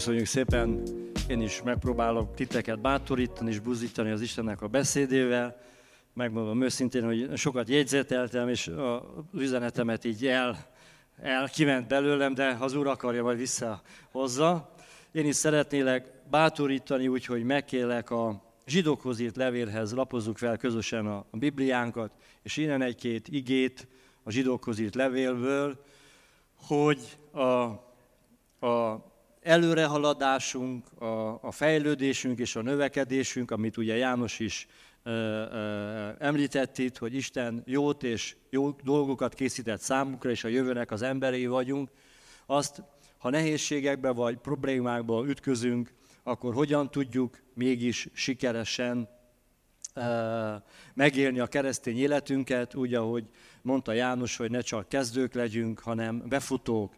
Köszönjük szépen, én is megpróbálok titeket bátorítani és buzítani az Istennek a beszédével. Megmondom őszintén, hogy sokat jegyzeteltem, és az üzenetemet így el, el kiment belőlem, de az Úr akarja, majd visszahozza. Én is szeretnélek bátorítani, úgyhogy megkélek a zsidókhoz írt levélhez, lapozzuk fel közösen a Bibliánkat, és innen egy-két igét a zsidókhoz írt levélből, hogy a, a előrehaladásunk, a, a fejlődésünk és a növekedésünk, amit ugye János is ö, ö, említett itt, hogy Isten jót és jó dolgokat készített számunkra, és a jövőnek az emberei vagyunk, azt, ha nehézségekbe vagy problémákba ütközünk, akkor hogyan tudjuk mégis sikeresen ö, megélni a keresztény életünket, úgy, ahogy mondta János, hogy ne csak kezdők legyünk, hanem befutók,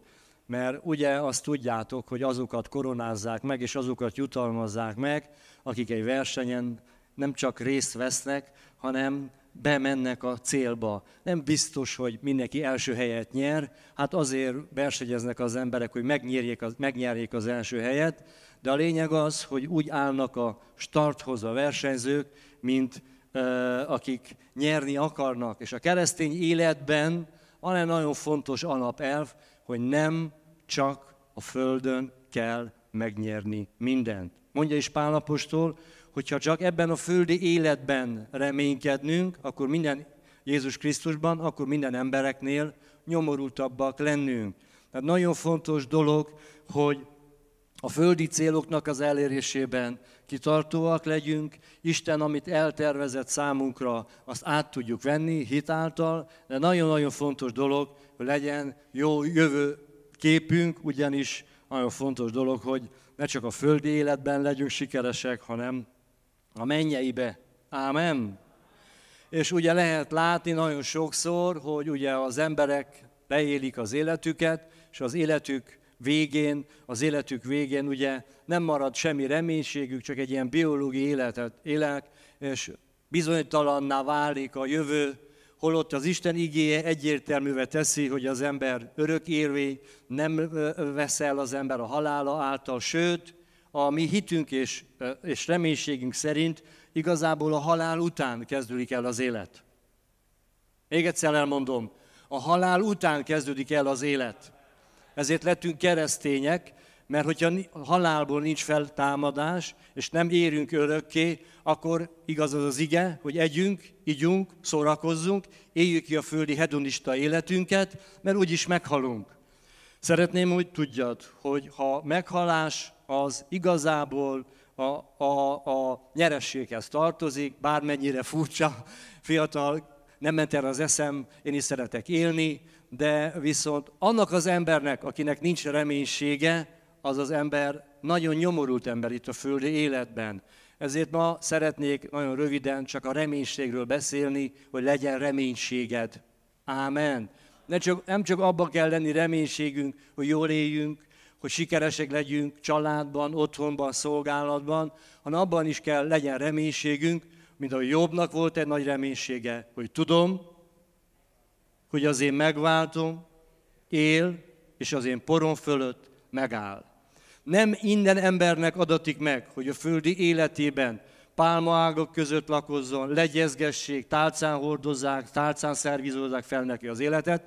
mert ugye azt tudjátok, hogy azokat koronázzák meg, és azokat jutalmazzák meg, akik egy versenyen nem csak részt vesznek, hanem bemennek a célba. Nem biztos, hogy mindenki első helyet nyer, hát azért versenyeznek az emberek, hogy megnyerjék az, megnyerjék az első helyet, de a lényeg az, hogy úgy állnak a starthoz a versenyzők, mint uh, akik nyerni akarnak. És a keresztény életben van egy nagyon fontos alapelv, hogy nem csak a Földön kell megnyerni mindent. Mondja is Pálapostól, hogyha csak ebben a földi életben reménykednünk, akkor minden Jézus Krisztusban, akkor minden embereknél nyomorultabbak lennünk. Tehát nagyon fontos dolog, hogy a földi céloknak az elérésében kitartóak legyünk, Isten, amit eltervezett számunkra, azt át tudjuk venni hitáltal, de nagyon-nagyon fontos dolog, hogy legyen jó jövő képünk, ugyanis nagyon fontos dolog, hogy ne csak a földi életben legyünk sikeresek, hanem a mennyeibe. Ámen. És ugye lehet látni nagyon sokszor, hogy ugye az emberek leélik az életüket, és az életük végén, az életük végén ugye nem marad semmi reménységük, csak egy ilyen biológiai életet élek, és bizonytalanná válik a jövő, holott az Isten igéje egyértelművé teszi, hogy az ember örök érvény, nem veszel az ember a halála által, sőt, a mi hitünk és, és reménységünk szerint igazából a halál után kezdődik el az élet. Még egyszer elmondom, a halál után kezdődik el az élet. Ezért lettünk keresztények, mert hogyha halálból nincs feltámadás, és nem érünk örökké, akkor igaz az az ige, hogy együnk, igyunk, szórakozzunk, éljük ki a földi hedonista életünket, mert úgyis meghalunk. Szeretném, hogy tudjad, hogy ha meghalás az igazából a, a, a nyerességhez tartozik, bármennyire furcsa, fiatal, nem ment el az eszem, én is szeretek élni, de viszont annak az embernek, akinek nincs reménysége, az az ember nagyon nyomorult ember itt a földi életben. Ezért ma szeretnék nagyon röviden csak a reménységről beszélni, hogy legyen reménységed. Ámen. Nem csak, nem csak abban kell lenni reménységünk, hogy jól éljünk, hogy sikeresek legyünk családban, otthonban, szolgálatban, hanem abban is kell legyen reménységünk, mint a jobbnak volt egy nagy reménysége, hogy tudom, hogy az én megváltom, él, és az én porom fölött megáll. Nem minden embernek adatik meg, hogy a földi életében pálmaágok között lakozzon, legyezgessék, tálcán hordozzák, tálcán szervizózzák fel neki az életet,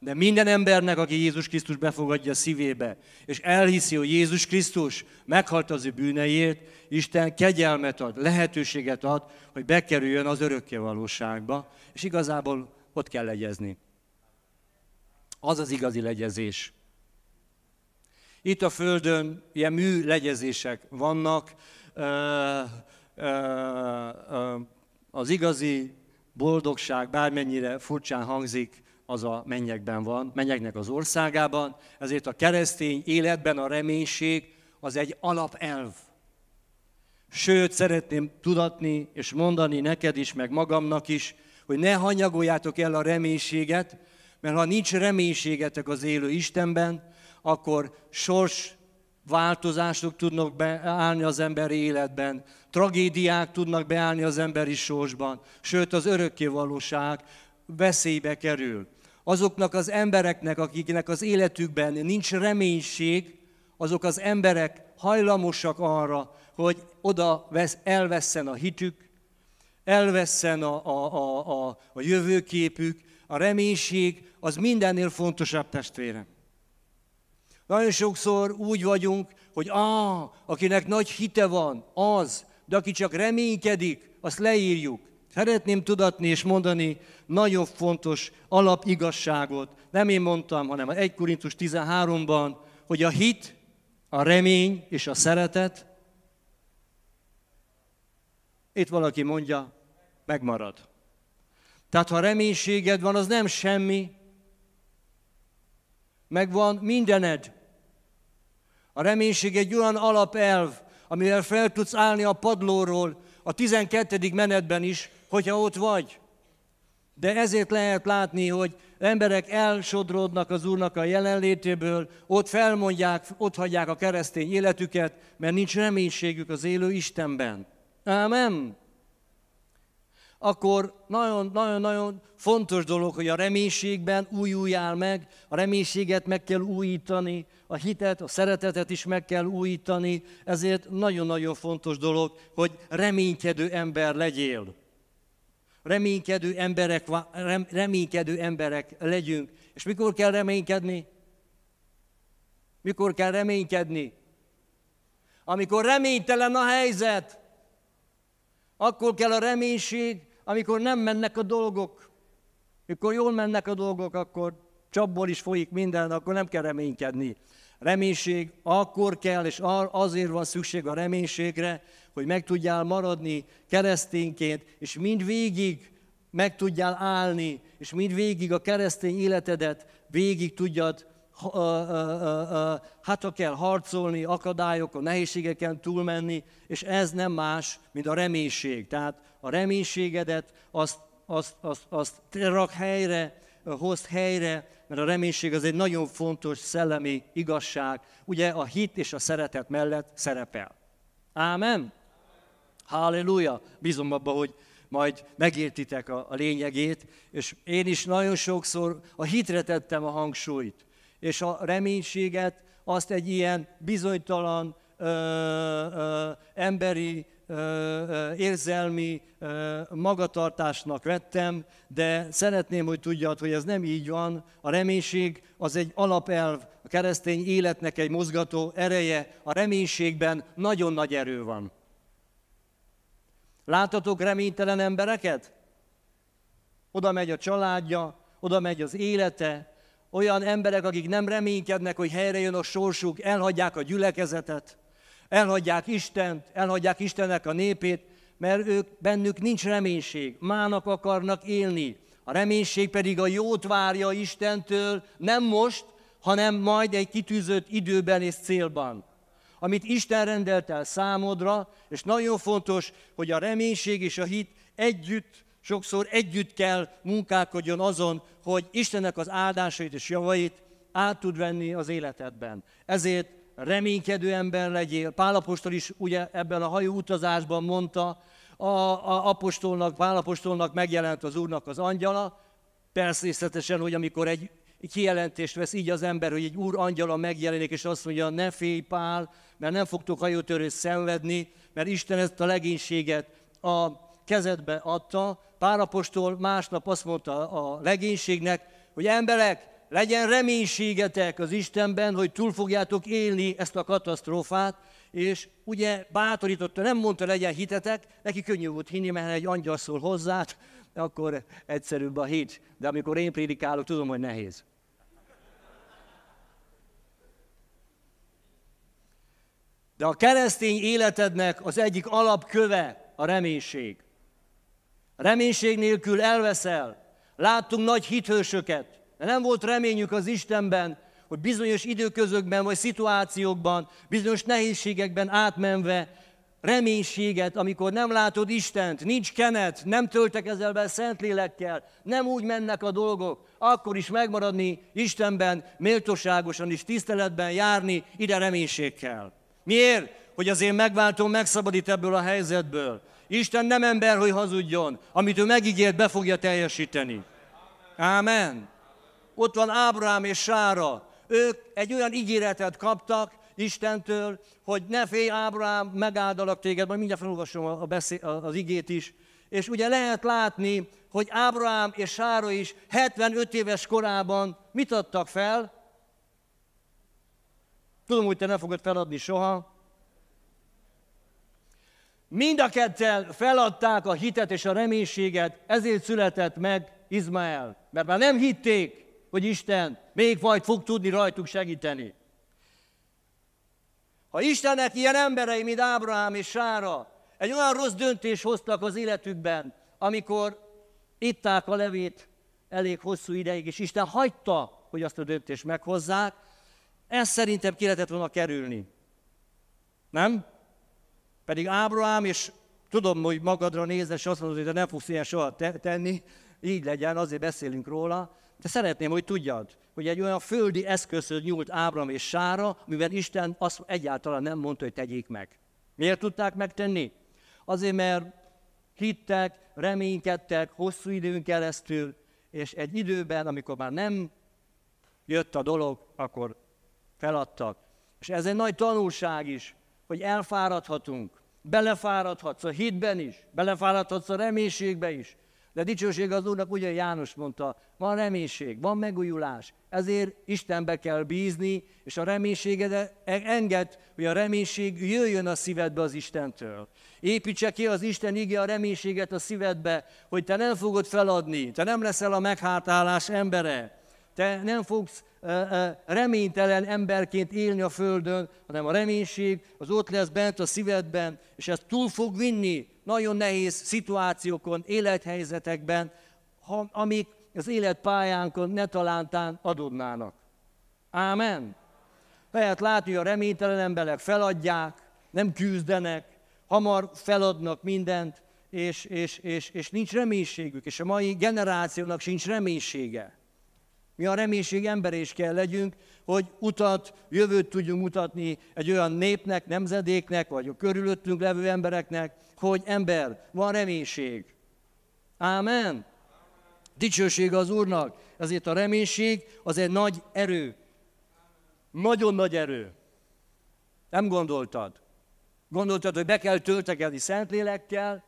de minden embernek, aki Jézus Krisztus befogadja szívébe, és elhiszi, hogy Jézus Krisztus meghalt az ő bűneiért, Isten kegyelmet ad, lehetőséget ad, hogy bekerüljön az örökké valóságba, és igazából ott kell legyezni. Az az igazi legyezés. Itt a Földön ilyen mű legyezések vannak, az igazi boldogság, bármennyire furcsán hangzik, az a mennyekben van, mennyeknek az országában, ezért a keresztény életben a reménység az egy alapelv. Sőt, szeretném tudatni és mondani neked is, meg magamnak is, hogy ne hanyagoljátok el a reménységet, mert ha nincs reménységetek az élő Istenben, akkor sors változások tudnak beállni az emberi életben, tragédiák tudnak beállni az emberi sorsban, sőt az örökké valóság veszélybe kerül. Azoknak az embereknek, akiknek az életükben nincs reménység, azok az emberek hajlamosak arra, hogy oda vesz, elveszen a hitük, elveszen a, a, a, a, a jövőképük, a reménység, az mindennél fontosabb testvérem. Nagyon sokszor úgy vagyunk, hogy ah, akinek nagy hite van, az, de aki csak reménykedik, azt leírjuk. Szeretném tudatni és mondani nagyon fontos alapigazságot. Nem én mondtam, hanem a 1 Korintus 13-ban, hogy a hit, a remény és a szeretet, itt valaki mondja, megmarad. Tehát ha reménységed van, az nem semmi, megvan mindened. A reménység egy olyan alapelv, amivel fel tudsz állni a padlóról, a 12. menetben is, hogyha ott vagy. De ezért lehet látni, hogy emberek elsodródnak az Úrnak a jelenlétéből, ott felmondják, ott hagyják a keresztény életüket, mert nincs reménységük az élő Istenben. Ámen akkor nagyon-nagyon fontos dolog, hogy a reménységben újuljál meg, a reménységet meg kell újítani, a hitet, a szeretetet is meg kell újítani, ezért nagyon-nagyon fontos dolog, hogy reménykedő ember legyél. Reménykedő emberek, reménykedő emberek legyünk. És mikor kell reménykedni? Mikor kell reménykedni? Amikor reménytelen a helyzet, akkor kell a reménység, amikor nem mennek a dolgok. Mikor jól mennek a dolgok, akkor csapból is folyik minden, akkor nem kell reménykedni. Reménység akkor kell, és azért van szükség a reménységre, hogy meg tudjál maradni keresztényként, és mind végig meg tudjál állni, és mind végig a keresztény életedet végig tudjad, hát ha kell harcolni, akadályokon, nehézségeken túlmenni, és ez nem más, mint a reménység. Tehát a reménységedet azt, azt, azt, azt rak helyre, hozd helyre, mert a reménység az egy nagyon fontos szellemi igazság, ugye a hit és a szeretet mellett szerepel. Ámen? Halleluja! Bízom abba, hogy majd megértitek a, a lényegét, és én is nagyon sokszor a hitre tettem a hangsúlyt, és a reménységet azt egy ilyen bizonytalan, ö, ö, emberi, érzelmi magatartásnak vettem, de szeretném, hogy tudjad, hogy ez nem így van. A reménység az egy alapelv, a keresztény életnek egy mozgató ereje. A reménységben nagyon nagy erő van. Látatok reménytelen embereket? Oda megy a családja, oda megy az élete, olyan emberek, akik nem reménykednek, hogy helyre jön a sorsuk, elhagyják a gyülekezetet, elhagyják Istent, elhagyják Istennek a népét, mert ők bennük nincs reménység, mának akarnak élni. A reménység pedig a jót várja Istentől, nem most, hanem majd egy kitűzött időben és célban. Amit Isten rendelt el számodra, és nagyon fontos, hogy a reménység és a hit együtt, sokszor együtt kell munkálkodjon azon, hogy Istennek az áldásait és javait át tud venni az életedben. Ezért reménykedő ember legyél. Pálapostól is ugye ebben a hajó utazásban mondta, a, a apostolnak, Pálapostolnak megjelent az Úrnak az angyala, természetesen, hogy amikor egy kijelentést vesz így az ember, hogy egy úr angyala megjelenik, és azt mondja, ne félj Pál, mert nem fogtok hajótörést szenvedni, mert Isten ezt a legénységet a kezedbe adta. Pálapostól másnap azt mondta a legénységnek, hogy emberek, legyen reménységetek az Istenben, hogy túl fogjátok élni ezt a katasztrófát, és ugye bátorította, nem mondta legyen hitetek, neki könnyű volt hinni, mert egy angyal szól hozzá, akkor egyszerűbb a hit. De amikor én prédikálok, tudom, hogy nehéz. De a keresztény életednek az egyik alapköve a reménység. Reménység nélkül elveszel. Láttunk nagy hithősöket, de nem volt reményük az Istenben, hogy bizonyos időközökben vagy szituációkban, bizonyos nehézségekben átmenve reménységet, amikor nem látod Istent, nincs kenet, nem töltekezel be Szentlélekkel, nem úgy mennek a dolgok, akkor is megmaradni Istenben, méltóságosan és tiszteletben járni, ide reménység kell. Miért? Hogy az én megváltom megszabadít ebből a helyzetből. Isten nem ember, hogy hazudjon. Amit ő megígért, be fogja teljesíteni. Ámen ott van Ábrám és Sára. Ők egy olyan ígéretet kaptak, Istentől, hogy ne félj Ábrám, megáldalak téged, majd mindjárt felolvasom a beszél, az igét is. És ugye lehet látni, hogy Ábrám és Sára is 75 éves korában mit adtak fel? Tudom, hogy te nem fogod feladni soha. Mind a ketten feladták a hitet és a reménységet, ezért született meg Izmael. Mert már nem hitték, hogy Isten még majd fog tudni rajtuk segíteni. Ha Istennek ilyen emberei, mint Ábrahám és Sára, egy olyan rossz döntés hoztak az életükben, amikor itták a levét elég hosszú ideig, és Isten hagyta, hogy azt a döntést meghozzák, ezt szerintem ki lehetett volna kerülni. Nem? Pedig Ábrahám, és tudom, hogy magadra nézve, és azt mondod, hogy nem fogsz ilyen soha tenni, így legyen, azért beszélünk róla, de szeretném, hogy tudjad, hogy egy olyan földi eszközhöz nyúlt Ábram és Sára, mivel Isten azt egyáltalán nem mondta, hogy tegyék meg. Miért tudták megtenni? Azért, mert hittek, reménykedtek hosszú időn keresztül, és egy időben, amikor már nem jött a dolog, akkor feladtak. És ez egy nagy tanulság is, hogy elfáradhatunk, belefáradhatsz a hitben is, belefáradhatsz a reménységbe is, de dicsőség az Úrnak, ugye János mondta, van reménység, van megújulás, ezért Istenbe kell bízni, és a reménységedet enged, hogy a reménység jöjjön a szívedbe az Istentől. Építse ki az Isten ige a reménységet a szívedbe, hogy te nem fogod feladni, te nem leszel a meghátálás embere, te nem fogsz reménytelen emberként élni a Földön, hanem a reménység az ott lesz bent a szívedben, és ez túl fog vinni nagyon nehéz szituációkon, élethelyzetekben, ha, amik az életpályánkon ne talántán adódnának. Ámen. Lehet látni, hogy a reménytelen emberek feladják, nem küzdenek, hamar feladnak mindent, és, és, és, és nincs reménységük, és a mai generációnak sincs reménysége. Mi a reménység ember is kell legyünk, hogy utat, jövőt tudjunk mutatni egy olyan népnek, nemzedéknek, vagy a körülöttünk levő embereknek, hogy ember, van reménység. Ámen. Dicsőség az Úrnak. Ezért a reménység az egy nagy erő. Nagyon nagy erő. Nem gondoltad. Gondoltad, hogy be kell töltekedni Szentlélekkel,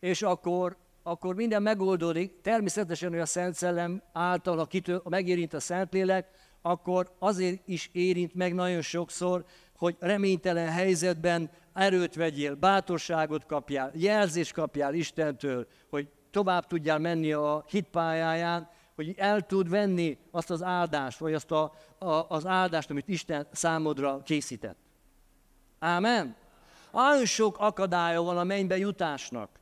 és akkor akkor minden megoldódik. Természetesen, hogy a Szent Szellem által, ha, kitől, ha megérint a Szentlélek, akkor azért is érint meg nagyon sokszor, hogy reménytelen helyzetben erőt vegyél, bátorságot kapjál, jelzést kapjál Istentől, hogy tovább tudjál menni a hitpályáján, hogy el tud venni azt az áldást, vagy azt a, a, az áldást, amit Isten számodra készített. Ámen? Nagyon sok akadálya van a mennybe jutásnak.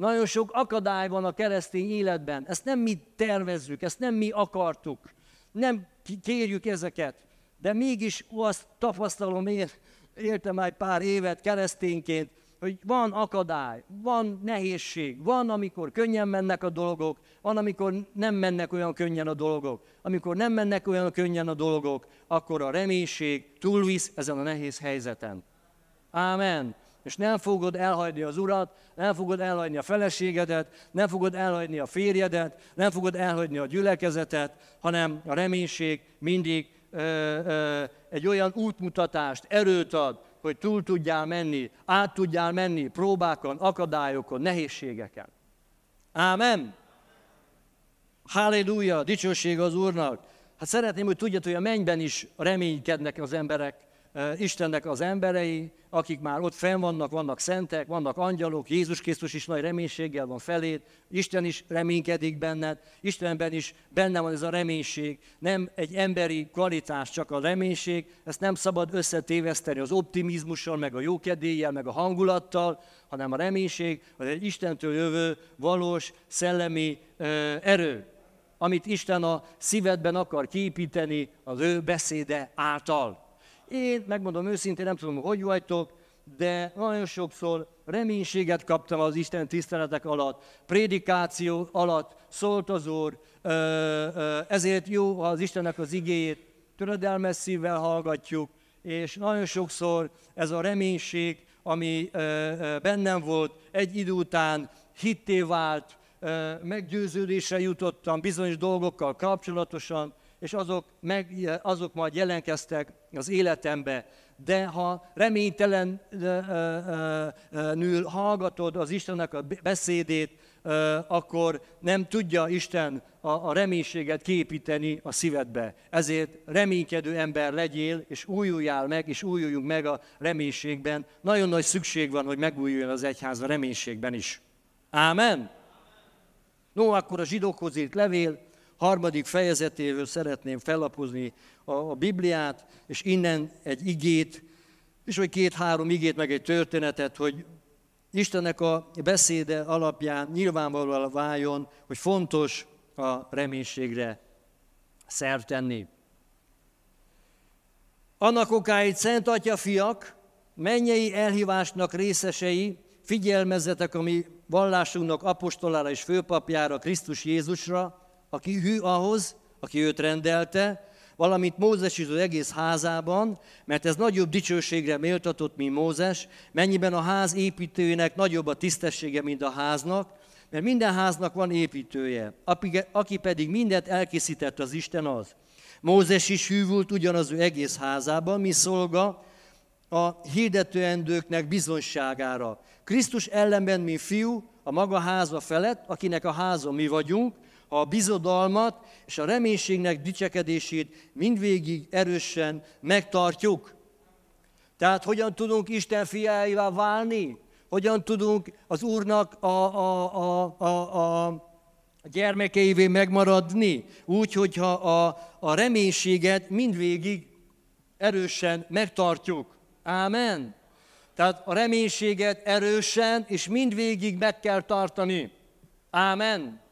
Nagyon sok akadály van a keresztény életben. Ezt nem mi tervezzük, ezt nem mi akartuk. Nem kérjük ezeket. De mégis azt tapasztalom én, éltem már pár évet keresztényként, hogy van akadály, van nehézség, van, amikor könnyen mennek a dolgok, van, amikor nem mennek olyan könnyen a dolgok. Amikor nem mennek olyan könnyen a dolgok, akkor a reménység túlvisz ezen a nehéz helyzeten. Ámen és nem fogod elhagyni az urat, nem fogod elhagyni a feleségedet, nem fogod elhagyni a férjedet, nem fogod elhagyni a gyülekezetet, hanem a reménység mindig ö, ö, egy olyan útmutatást, erőt ad, hogy túl tudjál menni, át tudjál menni próbákon, akadályokon, nehézségeken. Ámen! Halleluja, dicsőség az Úrnak! Hát szeretném, hogy tudjátok, hogy a mennyben is reménykednek az emberek, Istennek az emberei, akik már ott fenn vannak, vannak szentek, vannak angyalok, Jézus Krisztus is nagy reménységgel van felét, Isten is reménykedik benned, Istenben is benne van ez a reménység, nem egy emberi kvalitás, csak a reménység, ezt nem szabad összetéveszteni az optimizmussal, meg a jókedéllyel, meg a hangulattal, hanem a reménység az egy Istentől jövő valós szellemi erő, amit Isten a szívedben akar kiépíteni az ő beszéde által. Én megmondom őszintén, nem tudom, hogy vagytok, de nagyon sokszor reménységet kaptam az Isten tiszteletek alatt, prédikáció alatt, szólt az Úr, ezért jó, az Istennek az igéjét töredelmes szívvel hallgatjuk, és nagyon sokszor ez a reménység, ami bennem volt, egy idő után hitté vált, meggyőződésre jutottam bizonyos dolgokkal kapcsolatosan, és azok, meg, azok majd jelenkeztek az életembe. De ha reménytelenül hallgatod az Istennek a beszédét, akkor nem tudja Isten a, reménységet képíteni a szívedbe. Ezért reménykedő ember legyél, és újuljál meg, és újuljunk meg a reménységben. Nagyon nagy szükség van, hogy megújuljon az egyház a reménységben is. Ámen? No, akkor a zsidókhoz írt levél harmadik fejezetéről szeretném fellapozni a, a Bibliát, és innen egy igét, és vagy két-három igét, meg egy történetet, hogy Istennek a beszéde alapján nyilvánvalóan váljon, hogy fontos a reménységre szert tenni. Annak okáit Szent Atya fiak, mennyei elhívásnak részesei, figyelmezzetek a mi vallásunknak apostolára és főpapjára, Krisztus Jézusra, aki hű ahhoz, aki őt rendelte, valamint Mózes is az egész házában, mert ez nagyobb dicsőségre méltatott, mint Mózes, mennyiben a ház építőjének nagyobb a tisztessége, mint a háznak, mert minden háznak van építője, aki pedig mindent elkészített az Isten az. Mózes is hűvült ugyanaz ő egész házában, mi szolga a hirdetőendőknek bizonyságára. Krisztus ellenben mi fiú, a maga háza felett, akinek a háza mi vagyunk, a bizodalmat és a reménységnek dicsekedését mindvégig erősen megtartjuk. Tehát hogyan tudunk Isten fiáivá válni? Hogyan tudunk az Úrnak a, a, a, a, a gyermekeivé megmaradni? Úgy, hogyha a, a reménységet mindvégig erősen megtartjuk. Ámen. Tehát a reménységet erősen és mindvégig meg kell tartani. Ámen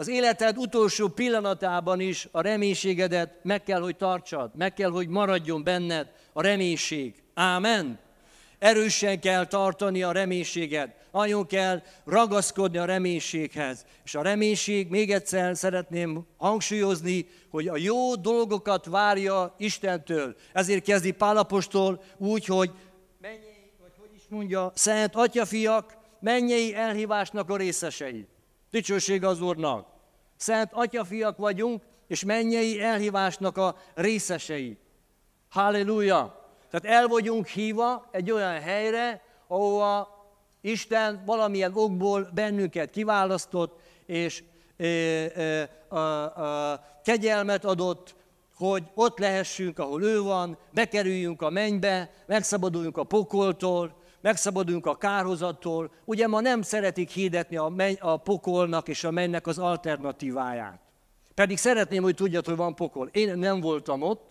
az életed utolsó pillanatában is a reménységedet meg kell, hogy tartsad, meg kell, hogy maradjon benned a reménység. Ámen. Erősen kell tartani a reménységet, nagyon kell ragaszkodni a reménységhez. És a reménység, még egyszer szeretném hangsúlyozni, hogy a jó dolgokat várja Istentől. Ezért kezdi Pálapostól úgy, hogy mennyei, vagy hogy is mondja, szent atyafiak, mennyei elhívásnak a részesei. Dicsőség az Úrnak. Szent atyafiak vagyunk, és mennyei elhívásnak a részesei. Halleluja! Tehát el vagyunk hívva egy olyan helyre, ahova Isten valamilyen okból bennünket kiválasztott, és e, e, a, a, kegyelmet adott, hogy ott lehessünk, ahol ő van, bekerüljünk a mennybe, megszabaduljunk a pokoltól, megszabaduljunk a kárhozattól. Ugye ma nem szeretik hirdetni a, menny, a pokolnak és a mennek az alternatíváját. Pedig szeretném, hogy tudjad, hogy van pokol. Én nem voltam ott,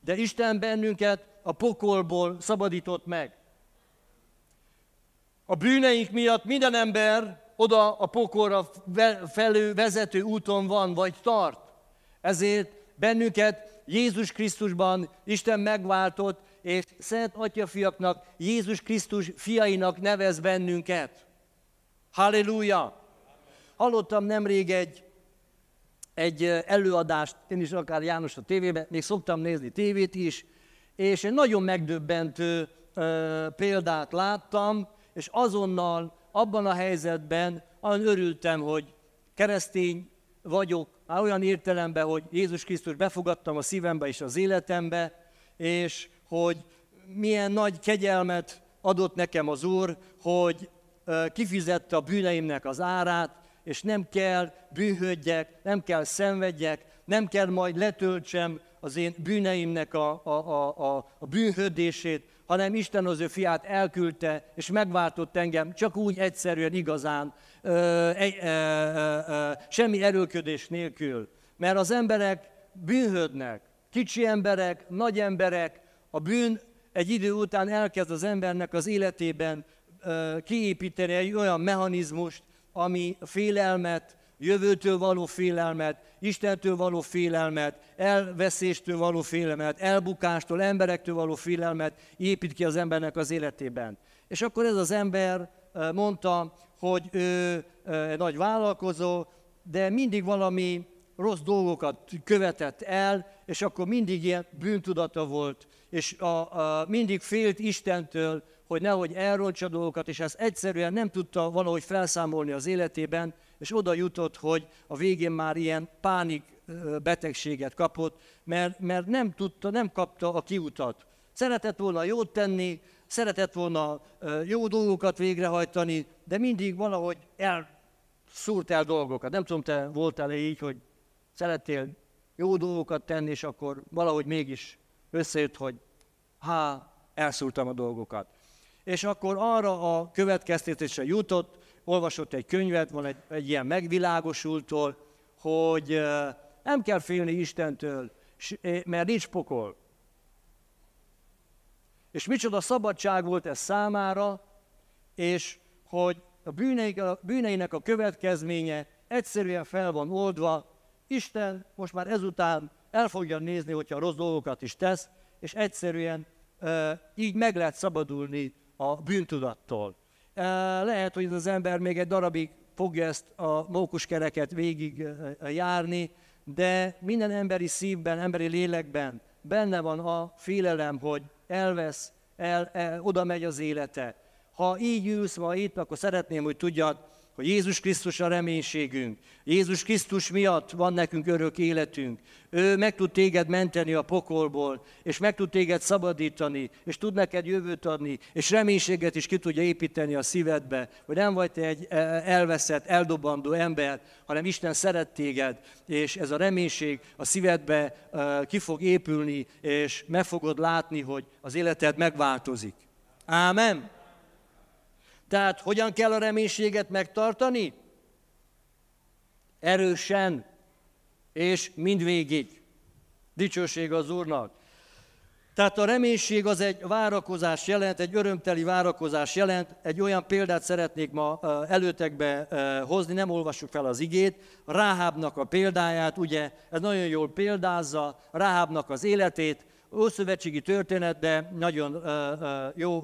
de Isten bennünket a pokolból szabadított meg. A bűneink miatt minden ember oda a pokolra felő vezető úton van, vagy tart. Ezért bennünket Jézus Krisztusban Isten megváltott, és szent atyafiaknak, Jézus Krisztus fiainak nevez bennünket. Halleluja! Hallottam nemrég egy, egy előadást, én is akár János a tévében, még szoktam nézni tévét is, és egy nagyon megdöbbentő ö, példát láttam, és azonnal abban a helyzetben olyan örültem, hogy keresztény vagyok, már olyan értelemben, hogy Jézus Krisztus befogadtam a szívembe és az életembe, és hogy milyen nagy kegyelmet adott nekem az Úr, hogy kifizette a bűneimnek az árát, és nem kell bűnhődjek, nem kell szenvedjek, nem kell majd letöltsem az én bűneimnek a, a, a, a, a bűnhődését, hanem Isten az ő fiát elküldte, és megváltott engem, csak úgy egyszerűen igazán, ö, ö, ö, ö, semmi erőködés nélkül. Mert az emberek bűnhődnek, kicsi emberek, nagy emberek, a bűn egy idő után elkezd az embernek az életében kiépíteni egy olyan mechanizmust, ami félelmet, jövőtől való félelmet, Istentől való félelmet, elveszéstől való félelmet, elbukástól, emberektől való félelmet épít ki az embernek az életében. És akkor ez az ember mondta, hogy ő nagy vállalkozó, de mindig valami rossz dolgokat követett el, és akkor mindig ilyen bűntudata volt, és a, a, mindig félt Istentől, hogy nehogy elrontsa dolgokat, és ezt egyszerűen nem tudta valahogy felszámolni az életében, és oda jutott, hogy a végén már ilyen pánik betegséget kapott, mert, mert nem tudta, nem kapta a kiutat. Szeretett volna jót tenni, szeretett volna jó dolgokat végrehajtani, de mindig valahogy elszúrt el dolgokat. Nem tudom, te voltál -e így, hogy szerettél jó dolgokat tenni, és akkor valahogy mégis összejött, hogy há, elszúrtam a dolgokat. És akkor arra a következtetésre jutott, olvasott egy könyvet, van egy, egy ilyen megvilágosultól, hogy nem kell félni Istentől, mert nincs pokol. És micsoda szabadság volt ez számára, és hogy a, bűneik, a bűneinek a következménye egyszerűen fel van oldva, Isten most már ezután el fogja nézni, hogyha rossz dolgokat is tesz, és egyszerűen e, így meg lehet szabadulni a bűntudattól. E, lehet, hogy ez az ember még egy darabig fogja ezt a mókuskereket végig járni, de minden emberi szívben, emberi lélekben benne van a félelem, hogy elvesz, el, el, oda megy az élete. Ha így ülsz ma itt, akkor szeretném, hogy tudjad, hogy Jézus Krisztus a reménységünk. Jézus Krisztus miatt van nekünk örök életünk. Ő meg tud téged menteni a pokolból, és meg tud téged szabadítani, és tud neked jövőt adni, és reménységet is ki tudja építeni a szívedbe, hogy nem vagy te egy e, elveszett, eldobandó ember, hanem Isten szeret téged, és ez a reménység a szívedbe e, ki fog épülni, és meg fogod látni, hogy az életed megváltozik. Ámen. Tehát hogyan kell a reménységet megtartani? Erősen és mindvégig. Dicsőség az Úrnak. Tehát a reménység az egy várakozás jelent, egy örömteli várakozás jelent. Egy olyan példát szeretnék ma előtekbe hozni, nem olvassuk fel az igét. Ráhábnak a példáját, ugye ez nagyon jól példázza Ráhábnak az életét, ószövetségi történet, de nagyon jó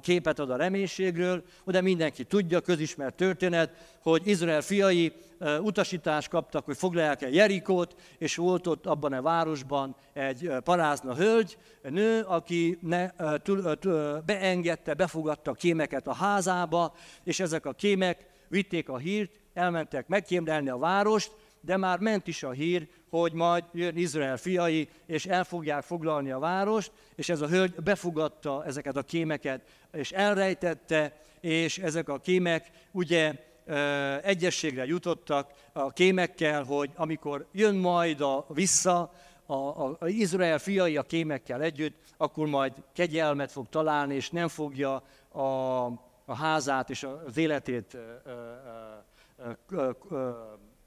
képet ad a reménységről. Ugye mindenki tudja, közismert történet, hogy Izrael fiai utasítást kaptak, hogy foglalják el Jerikót, és volt ott abban a városban egy parázna hölgy, nő, aki ne, beengedte, befogadta a kémeket a házába, és ezek a kémek vitték a hírt, elmentek megkémlelni a várost, de már ment is a hír, hogy majd jön Izrael fiai, és el fogják foglalni a várost, és ez a hölgy befogadta ezeket a kémeket, és elrejtette, és ezek a kémek ugye egyességre jutottak a kémekkel, hogy amikor jön majd a vissza, a, a, a Izrael fiai a kémekkel együtt, akkor majd kegyelmet fog találni, és nem fogja a, a házát és az életét ö, ö, ö,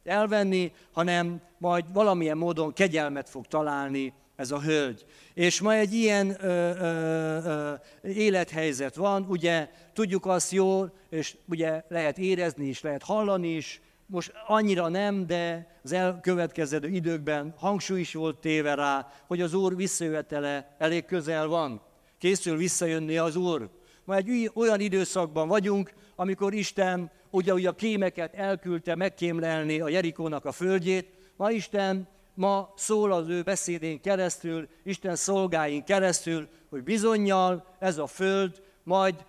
elvenni, hanem majd valamilyen módon kegyelmet fog találni ez a hölgy. És ma egy ilyen ö, ö, ö, élethelyzet van, ugye tudjuk azt jól, és ugye lehet érezni is, lehet hallani is, most annyira nem, de az elkövetkező időkben hangsúly is volt téve rá, hogy az Úr visszajövetele elég közel van. Készül visszajönni az Úr. Ma egy olyan időszakban vagyunk, amikor Isten ugye, ugye a kémeket elküldte megkémlelni a Jerikónak a földjét, ma Isten ma szól az ő beszédén keresztül, Isten szolgáin keresztül, hogy bizonyal ez a föld majd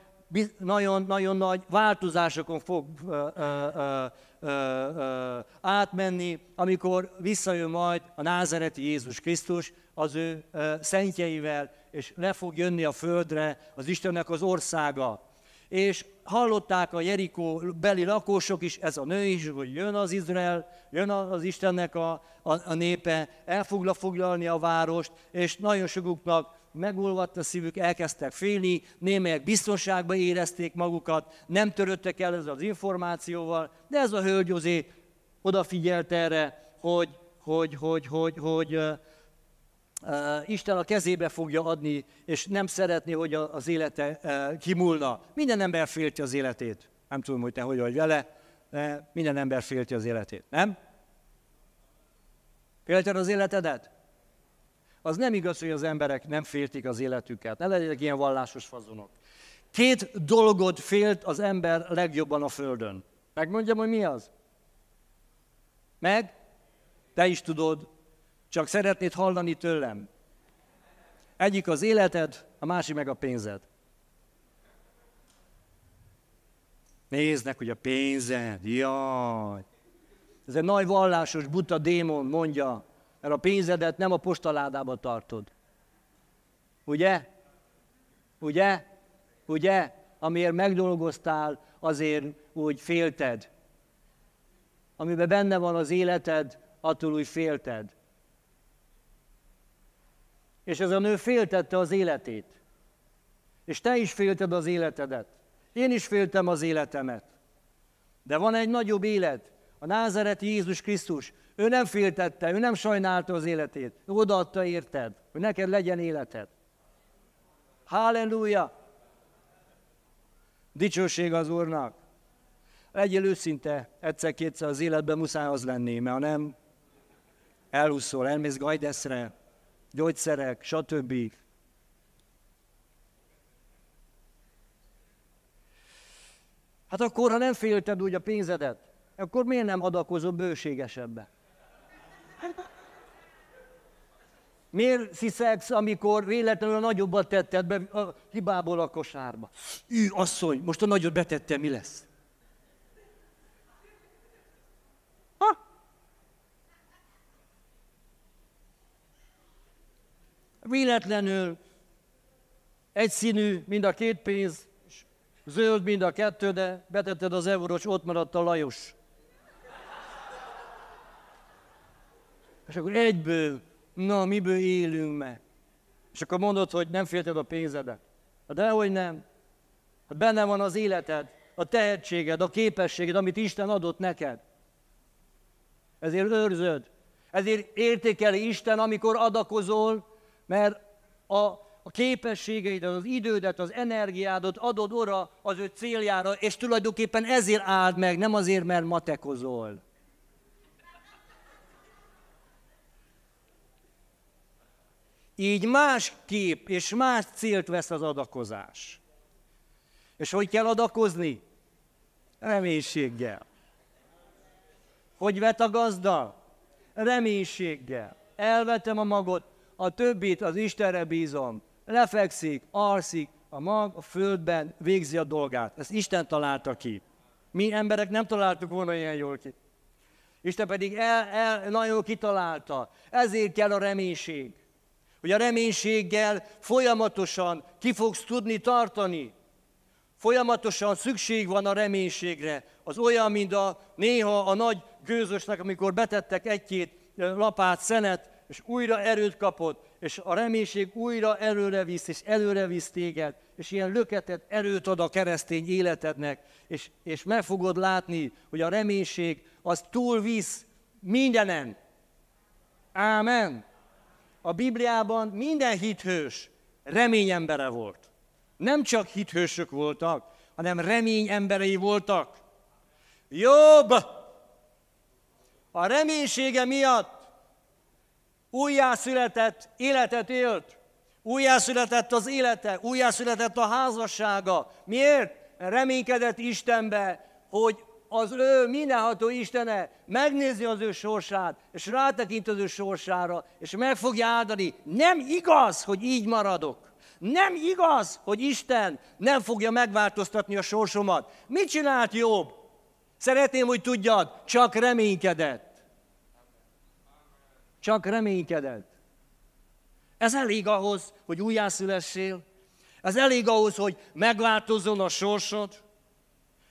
nagyon-nagyon nagy változásokon fog ö, ö, ö, átmenni, amikor visszajön majd a názereti Jézus Krisztus az ő szentjeivel, és le fog jönni a földre az Istennek az országa. És hallották a Jerikó beli lakosok is, ez a nő is, hogy jön az Izrael, jön az Istennek a, a, a népe, el fogja foglalni a várost, és nagyon sokuknak megolvadt a szívük, elkezdtek félni, némelyek biztonságban érezték magukat, nem töröttek el ez az információval, de ez a hölgy azért odafigyelt erre, hogy, hogy, hogy, hogy, hogy, hogy Isten a kezébe fogja adni, és nem szeretné, hogy az élete kimúlna. Minden ember félti az életét. Nem tudom, hogy te hogy vagy vele, de minden ember félti az életét, nem? Félted az életedet? Az nem igaz, hogy az emberek nem féltik az életüket. Ne legyenek ilyen vallásos fazonok. Két dolgot félt az ember legjobban a Földön. Megmondjam, hogy mi az? Meg? Te is tudod, csak szeretnéd hallani tőlem. Egyik az életed, a másik meg a pénzed. Néznek, hogy a pénzed, jaj. Ez egy nagy vallásos buta démon mondja, mert a pénzedet nem a postaládába tartod. Ugye? Ugye? Ugye? Amiért megdolgoztál, azért úgy félted. Amiben benne van az életed, attól úgy félted. És ez a nő féltette az életét. És te is félted az életedet. Én is féltem az életemet. De van egy nagyobb élet, a názereti Jézus Krisztus. Ő nem féltette, ő nem sajnálta az életét. Ő odaadta érted, hogy neked legyen életed. Halleluja! Dicsőség az Úrnak! Legyél őszinte, egyszer-kétszer az életben muszáj az lenni, mert ha nem, elúszol, elmész gajdeszre, gyógyszerek, stb. Hát akkor, ha nem félted úgy a pénzedet, akkor miért nem adakozol bőségesebbe? Miért sziszegsz, amikor véletlenül a nagyobbat tetted be a hibából a kosárba? Ő, asszony, most a nagyot betette, mi lesz? Véletlenül egyszínű, mind a két pénz, zöld mind a kettő, de betetted az eurós, ott maradt a Lajos. És akkor egyből, na, miből élünk meg? És akkor mondod, hogy nem félted a pénzedet. Hát dehogy nem. Hát benne van az életed, a tehetséged, a képességed, amit Isten adott neked. Ezért őrzöd. Ezért értékeli Isten, amikor adakozol, mert a, a képességeidet, az idődet, az energiádat adod ora az ő céljára, és tulajdonképpen ezért áld meg, nem azért, mert matekozol. Így más kép és más célt vesz az adakozás. És hogy kell adakozni? Reménységgel. Hogy vet a gazda? Reménységgel. Elvetem a magot, a többit az Istenre bízom. Lefekszik, alszik, a mag a földben végzi a dolgát. Ezt Isten találta ki. Mi emberek nem találtuk volna ilyen jól ki. Isten pedig el, el, nagyon kitalálta. Ezért kell a reménység hogy a reménységgel folyamatosan ki fogsz tudni tartani. Folyamatosan szükség van a reménységre. Az olyan, mint a néha a nagy gőzösnek, amikor betettek egy-két lapát szenet, és újra erőt kapott, és a reménység újra előre visz, és előre visz téged, és ilyen löketet, erőt ad a keresztény életednek, és, és meg fogod látni, hogy a reménység az túlvisz mindenen. Ámen a Bibliában minden hithős reményembere volt. Nem csak hithősök voltak, hanem remény emberei voltak. Jobb a reménysége miatt újjászületett életet élt. Újjászületett az élete, újjászületett a házassága. Miért? Reménykedett Istenbe, hogy az ő mindenható Istene megnézi az ő sorsát, és rátekint az ő sorsára, és meg fogja áldani. Nem igaz, hogy így maradok. Nem igaz, hogy Isten nem fogja megváltoztatni a sorsomat. Mit csinált jobb? Szeretném, hogy tudjad, csak reménykedett. Csak reménykedett. Ez elég ahhoz, hogy újjászülessél. Ez elég ahhoz, hogy megváltozzon a sorsod.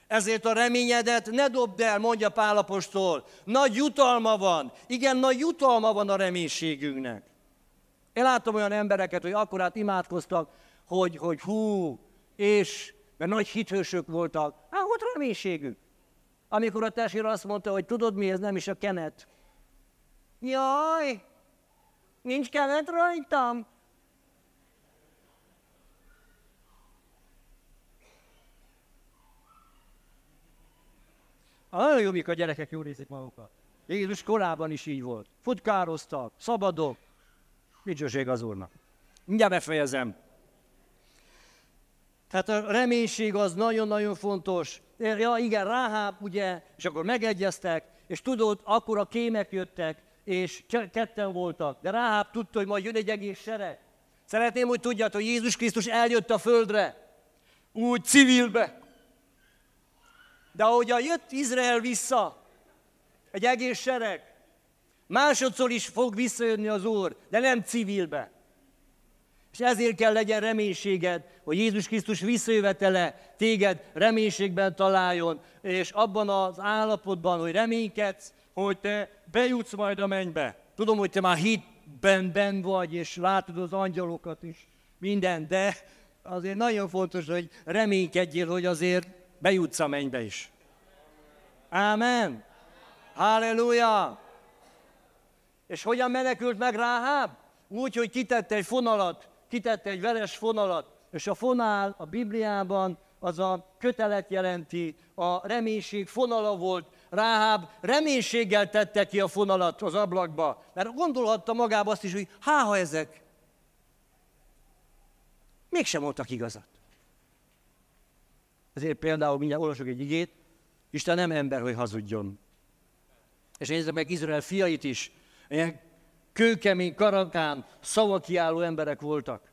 Ezért a reményedet ne dobd el, mondja Pálapostól. Nagy jutalma van. Igen, nagy jutalma van a reménységünknek. Én láttam olyan embereket, hogy akkorát imádkoztak, hogy, hogy hú, és, mert nagy hithősök voltak. Hát ott reménységük. Amikor a testvér azt mondta, hogy tudod mi, ez nem is a kenet. Jaj, nincs kenet rajtam. Nagyon mikor a gyerekek jól érzik magukat. Jézus korában is így volt. Futkároztak, szabadok. Dicsőség az Úrnak. Mindjárt befejezem. Tehát a reménység az nagyon-nagyon fontos. Ja, igen, Ráháb, ugye, és akkor megegyeztek, és tudod, akkor a kémek jöttek, és ketten voltak. De Ráháb tudta, hogy majd jön egy egész sereg. Szeretném, hogy tudjad, hogy Jézus Krisztus eljött a földre, úgy civilbe, De ahogy jött Izrael vissza, egy egész sereg, másodszor is fog visszajönni az Úr, de nem civilbe. És ezért kell legyen reménységed, hogy Jézus Krisztus visszajövetele téged reménységben találjon, és abban az állapotban, hogy reménykedsz, hogy te bejutsz majd a mennybe. Tudom, hogy te már hitben ben vagy, és látod az angyalokat is, minden, de azért nagyon fontos, hogy reménykedjél, hogy azért bejutsz a mennybe is. Ámen. Halleluja. És hogyan menekült meg Ráháb? Úgy, hogy kitette egy fonalat, kitette egy veres fonalat, és a fonál a Bibliában az a kötelet jelenti, a reménység fonala volt. Ráháb reménységgel tette ki a fonalat az ablakba, mert gondolhatta magába azt is, hogy háha ezek mégsem mondtak igazat. Ezért például mindjárt olvasok egy igét, Isten nem ember, hogy hazudjon. És nézzük meg Izrael fiait is, ilyen kőkemény, karakán, szavakiálló emberek voltak.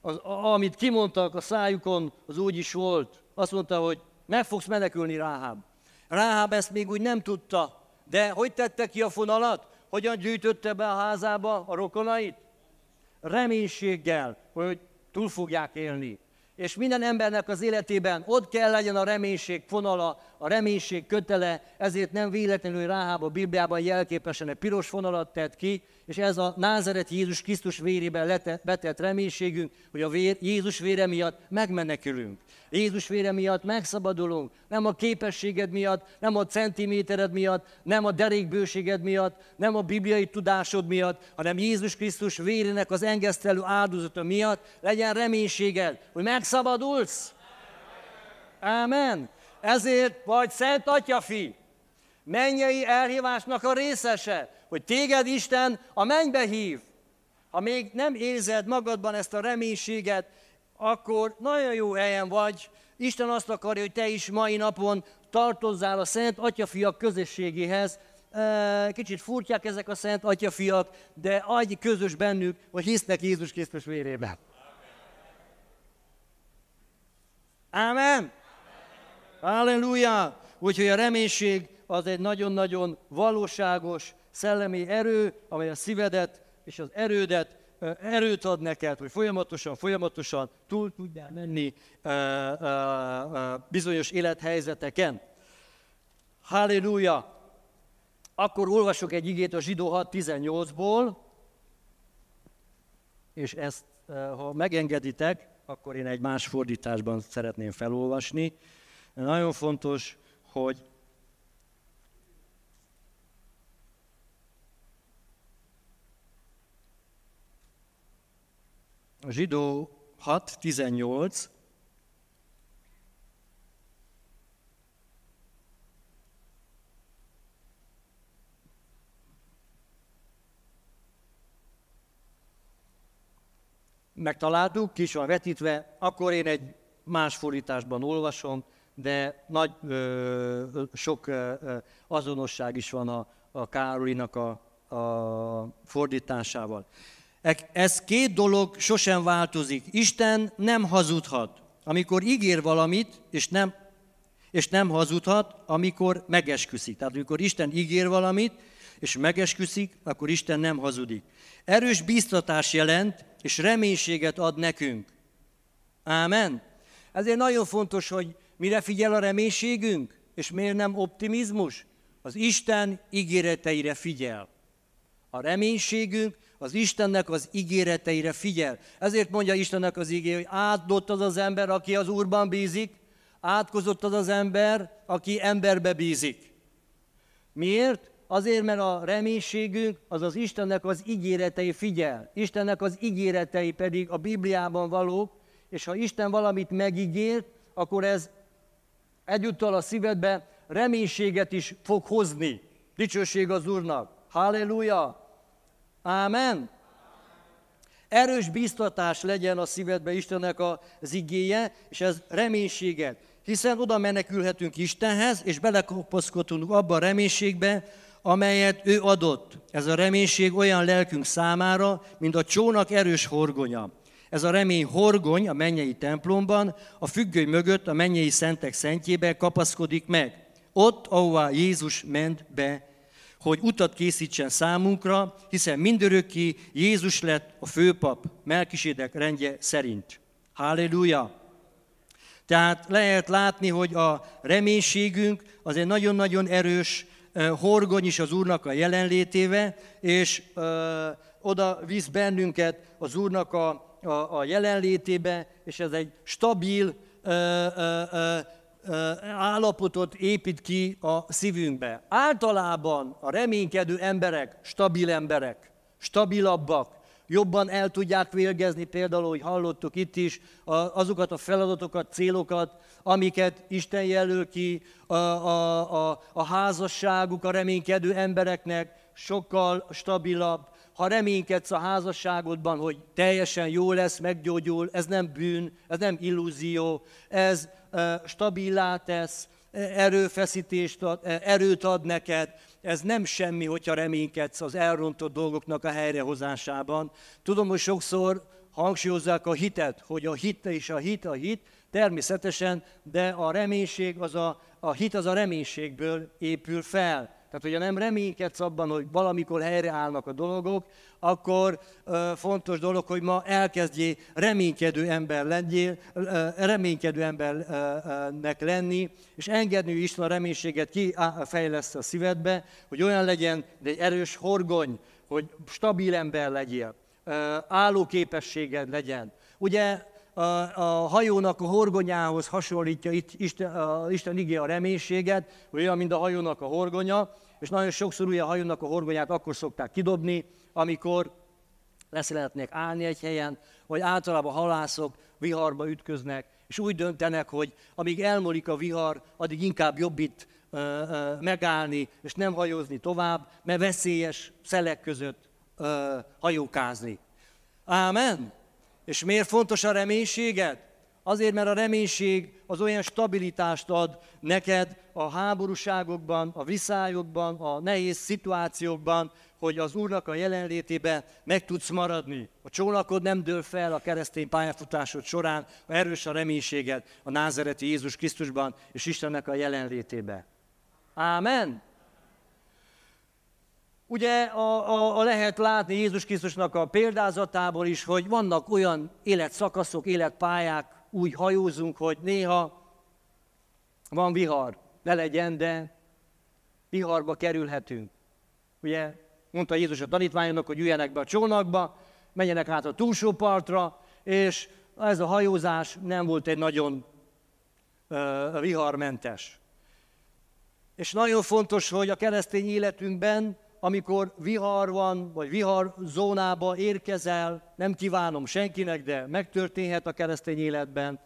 Az, amit kimondtak a szájukon, az úgy is volt. Azt mondta, hogy meg fogsz menekülni Ráháb. Ráháb ezt még úgy nem tudta, de hogy tette ki a fonalat? Hogyan gyűjtötte be a házába a rokonait? Reménységgel, hogy túl fogják élni. És minden embernek az életében ott kell legyen a reménység fonala, a reménység kötele, ezért nem véletlenül Ráháb a Bibliában jelképesen egy piros fonalat tett ki, és ez a Názaret Jézus Krisztus vérében betett reménységünk, hogy a vér, Jézus vére miatt megmenekülünk. Jézus vére miatt megszabadulunk, nem a képességed miatt, nem a centimétered miatt, nem a derékbőséged miatt, nem a bibliai tudásod miatt, hanem Jézus Krisztus vérének az engesztelő áldozata miatt legyen reménységed, hogy megszabadulsz. Amen. Ezért vagy Szent Atyafi, mennyei elhívásnak a részese, hogy téged Isten a mennybe hív. Ha még nem érzed magadban ezt a reménységet, akkor nagyon jó helyen vagy. Isten azt akarja, hogy te is mai napon tartozzál a Szent Atyafiak közösségéhez. Kicsit furtyák ezek a Szent Atyafiak, de adj közös bennük, hogy hisznek Jézus Krisztus vérében. Amen. Halleluja! Úgyhogy a reménység az egy nagyon-nagyon valóságos szellemi erő, amely a szívedet és az erődet erőt ad neked, hogy folyamatosan, folyamatosan túl tudjál menni bizonyos élethelyzeteken. Halleluja! Akkor olvasok egy igét a zsidó 6.18-ból, és ezt, ha megengeditek, akkor én egy más fordításban szeretném felolvasni. Nagyon fontos, hogy zsidó 6.18, megtaláltuk, kis van vetítve, akkor én egy más fordításban olvasom, de nagy, ö, sok ö, azonosság is van a, a Károlinak a, a fordításával. Ez két dolog sosem változik. Isten nem hazudhat. Amikor ígér valamit, és nem, és nem hazudhat, amikor megesküszik. Tehát amikor Isten ígér valamit, és megesküszik, akkor Isten nem hazudik. Erős biztatás jelent, és reménységet ad nekünk. Ámen. Ezért nagyon fontos, hogy mire figyel a reménységünk, és miért nem optimizmus? Az Isten ígéreteire figyel. A reménységünk az Istennek az ígéreteire figyel. Ezért mondja Istennek az ígé, hogy áldott az az ember, aki az Úrban bízik, átkozott az az ember, aki emberbe bízik. Miért? Azért, mert a reménységünk az az Istennek az ígéretei figyel. Istennek az ígéretei pedig a Bibliában valók, és ha Isten valamit megígért, akkor ez egyúttal a szívedbe reménységet is fog hozni. Dicsőség az Úrnak. Halleluja! Ámen. Erős biztatás legyen a szívedbe Istennek az igéje, és ez reménységet. Hiszen oda menekülhetünk Istenhez, és belekapaszkodunk abba a reménységbe, amelyet ő adott. Ez a reménység olyan lelkünk számára, mint a csónak erős horgonya. Ez a remény horgony a mennyei templomban, a függöny mögött a mennyei szentek szentjébe kapaszkodik meg. Ott, ahová Jézus ment be, hogy utat készítsen számunkra, hiszen mindörökké Jézus lett a főpap Melkisédek rendje szerint. Halleluja! Tehát lehet látni, hogy a reménységünk az egy nagyon-nagyon erős horgony is az Úrnak a jelenlétéve, és ö, oda visz bennünket az Úrnak a, a, a jelenlétébe, és ez egy stabil ö, ö, állapotot épít ki a szívünkbe. Általában a reménykedő emberek stabil emberek, stabilabbak, jobban el tudják végezni, például, hogy hallottuk itt is, azokat a feladatokat, célokat, amiket Isten jelöl ki a, a, a, a házasságuk a reménykedő embereknek, sokkal stabilabb. Ha reménykedsz a házasságodban, hogy teljesen jó lesz, meggyógyul, ez nem bűn, ez nem illúzió, ez stabilá tesz, erőfeszítést ad, erőt ad neked, ez nem semmi, hogyha reménykedsz az elrontott dolgoknak a helyrehozásában. Tudom, hogy sokszor hangsúlyozzák a hitet, hogy a hit és a hit a hit, természetesen, de a reménység, az a, a hit az a reménységből épül fel. Tehát, hogyha nem reménykedsz abban, hogy valamikor helyreállnak a dolgok, akkor ö, fontos dolog, hogy ma elkezdjél reménykedő ember legyél, ö, reménykedő embernek lenni, és engedni, Isten a reménységet kifejlesz a szívedbe, hogy olyan legyen, de egy erős horgony, hogy stabil ember legyél, állóképességed legyen. Ugye a, a hajónak a horgonyához hasonlítja itt Isten, a, Isten igé a reménységet, olyan, mint a hajónak a horgonya, és nagyon sokszor ugye a hajónak a horgonyát akkor szokták kidobni, amikor leszeretnék állni egy helyen, vagy általában halászok viharba ütköznek, és úgy döntenek, hogy amíg elmolik a vihar, addig inkább jobb itt ö, ö, megállni, és nem hajózni tovább, mert veszélyes szelek között ö, hajókázni. Ámen? És miért fontos a reménységed? Azért, mert a reménység az olyan stabilitást ad neked a háborúságokban, a viszályokban, a nehéz szituációkban, hogy az Úrnak a jelenlétében meg tudsz maradni. A csónakod nem dől fel a keresztény pályafutásod során, ha erős a reménységed a názereti Jézus Krisztusban és Istennek a jelenlétébe. Ámen! Ugye a, a, a lehet látni Jézus Krisztusnak a példázatából is, hogy vannak olyan életszakaszok, életpályák, úgy hajózunk, hogy néha van vihar, ne legyen, de viharba kerülhetünk. Ugye mondta Jézus a tanítványoknak, hogy üljenek be a csónakba, menjenek át a túlsó partra, és ez a hajózás nem volt egy nagyon uh, viharmentes. És nagyon fontos, hogy a keresztény életünkben amikor vihar van, vagy vihar zónába érkezel, nem kívánom senkinek, de megtörténhet a keresztény életben,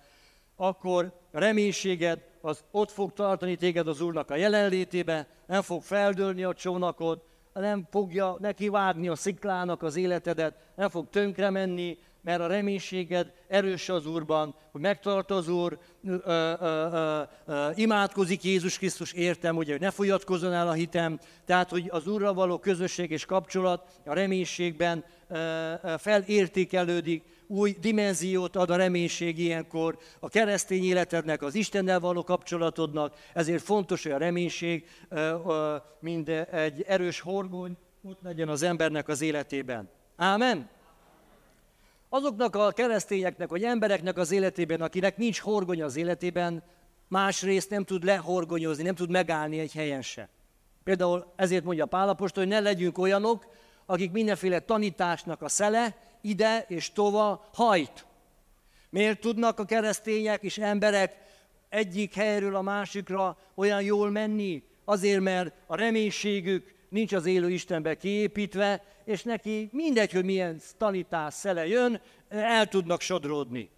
akkor reménységed az ott fog tartani téged az Úrnak a jelenlétébe, nem fog feldőlni a csónakod, nem fogja neki vágni a sziklának az életedet, nem fog tönkre menni, mert a reménységed erős az Úrban, hogy megtart az Úr, ö, ö, ö, ö, imádkozik Jézus Krisztus, értem, ugye, hogy ne folyatkozzon el a hitem, tehát, hogy az Úrral való közösség és kapcsolat a reménységben ö, ö, felértékelődik, új dimenziót ad a reménység ilyenkor, a keresztény életednek, az Istennel való kapcsolatodnak, ezért fontos, hogy a reménység, mint egy erős horgony, ott legyen az embernek az életében. Ámen? Azoknak a keresztényeknek, vagy embereknek az életében, akinek nincs horgonya az életében, másrészt nem tud lehorgonyozni, nem tud megállni egy helyen se. Például ezért mondja Pálapostól, hogy ne legyünk olyanok, akik mindenféle tanításnak a szele ide és tova hajt. Miért tudnak a keresztények és emberek egyik helyről a másikra olyan jól menni? Azért, mert a reménységük nincs az élő Istenbe kiépítve, és neki mindegy, hogy milyen tanítás szele jön, el tudnak sodródni.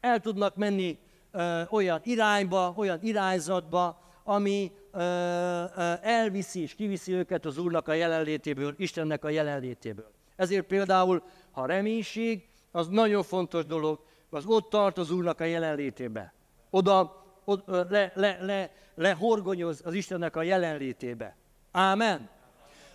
El tudnak menni ö, olyan irányba, olyan irányzatba, ami ö, ö, elviszi és kiviszi őket az Úrnak a jelenlétéből, Istennek a jelenlétéből. Ezért például, ha reménység, az nagyon fontos dolog, az ott tart az Úrnak a jelenlétébe. Oda, oda le, le, le, lehorgonyoz az Istennek a jelenlétébe. Ámen.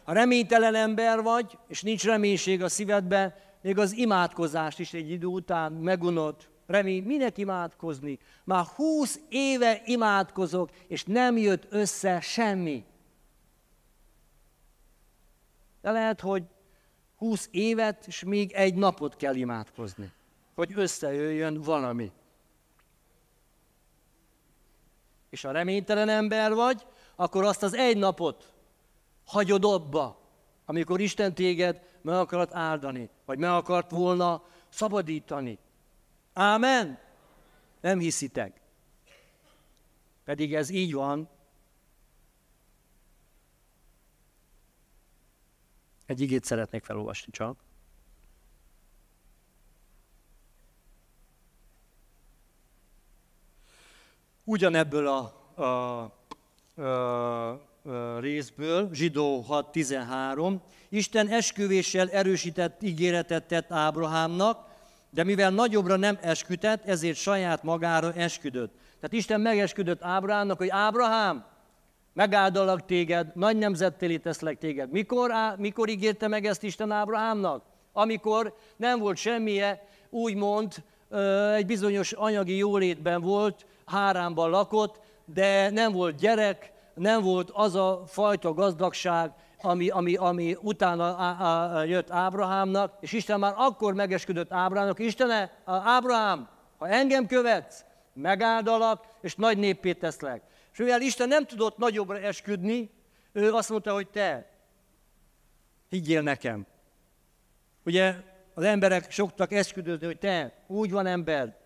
Ha reménytelen ember vagy, és nincs reménység a szívedben, még az imádkozást is egy idő után megunott. Remény, minek imádkozni? Már húsz éve imádkozok, és nem jött össze semmi. De lehet, hogy húsz évet, és még egy napot kell imádkozni, hogy összejöjjön valami. És ha reménytelen ember vagy, akkor azt az egy napot hagyod abba, amikor Isten téged meg akart áldani, vagy meg akart volna szabadítani. Ámen? Nem hiszitek. Pedig ez így van. Egy igét szeretnék felolvasni csak. Ugyanebből a, a, a, részből, zsidó 6.13, Isten esküvéssel erősített ígéretet tett Ábrahámnak, de mivel nagyobbra nem eskütett, ezért saját magára esküdött. Tehát Isten megesküdött Ábrahámnak, hogy Ábrahám, megáldalak téged, nagy nemzetté teszlek téged. Mikor, á, mikor ígérte meg ezt Isten Ábrahámnak? Amikor nem volt semmije, úgymond egy bizonyos anyagi jólétben volt, hárámban lakott, de nem volt gyerek, nem volt az a fajta gazdagság, ami, ami, ami utána á, á, jött Ábrahámnak, és Isten már akkor megesküdött Ábrahámnak, Istene, Ábrahám, ha engem követsz, megáldalak, és nagy néppé teszlek. És mivel Isten nem tudott nagyobbra esküdni, ő azt mondta, hogy te, higgyél nekem. Ugye az emberek soktak esküdözni, hogy te, úgy van ember,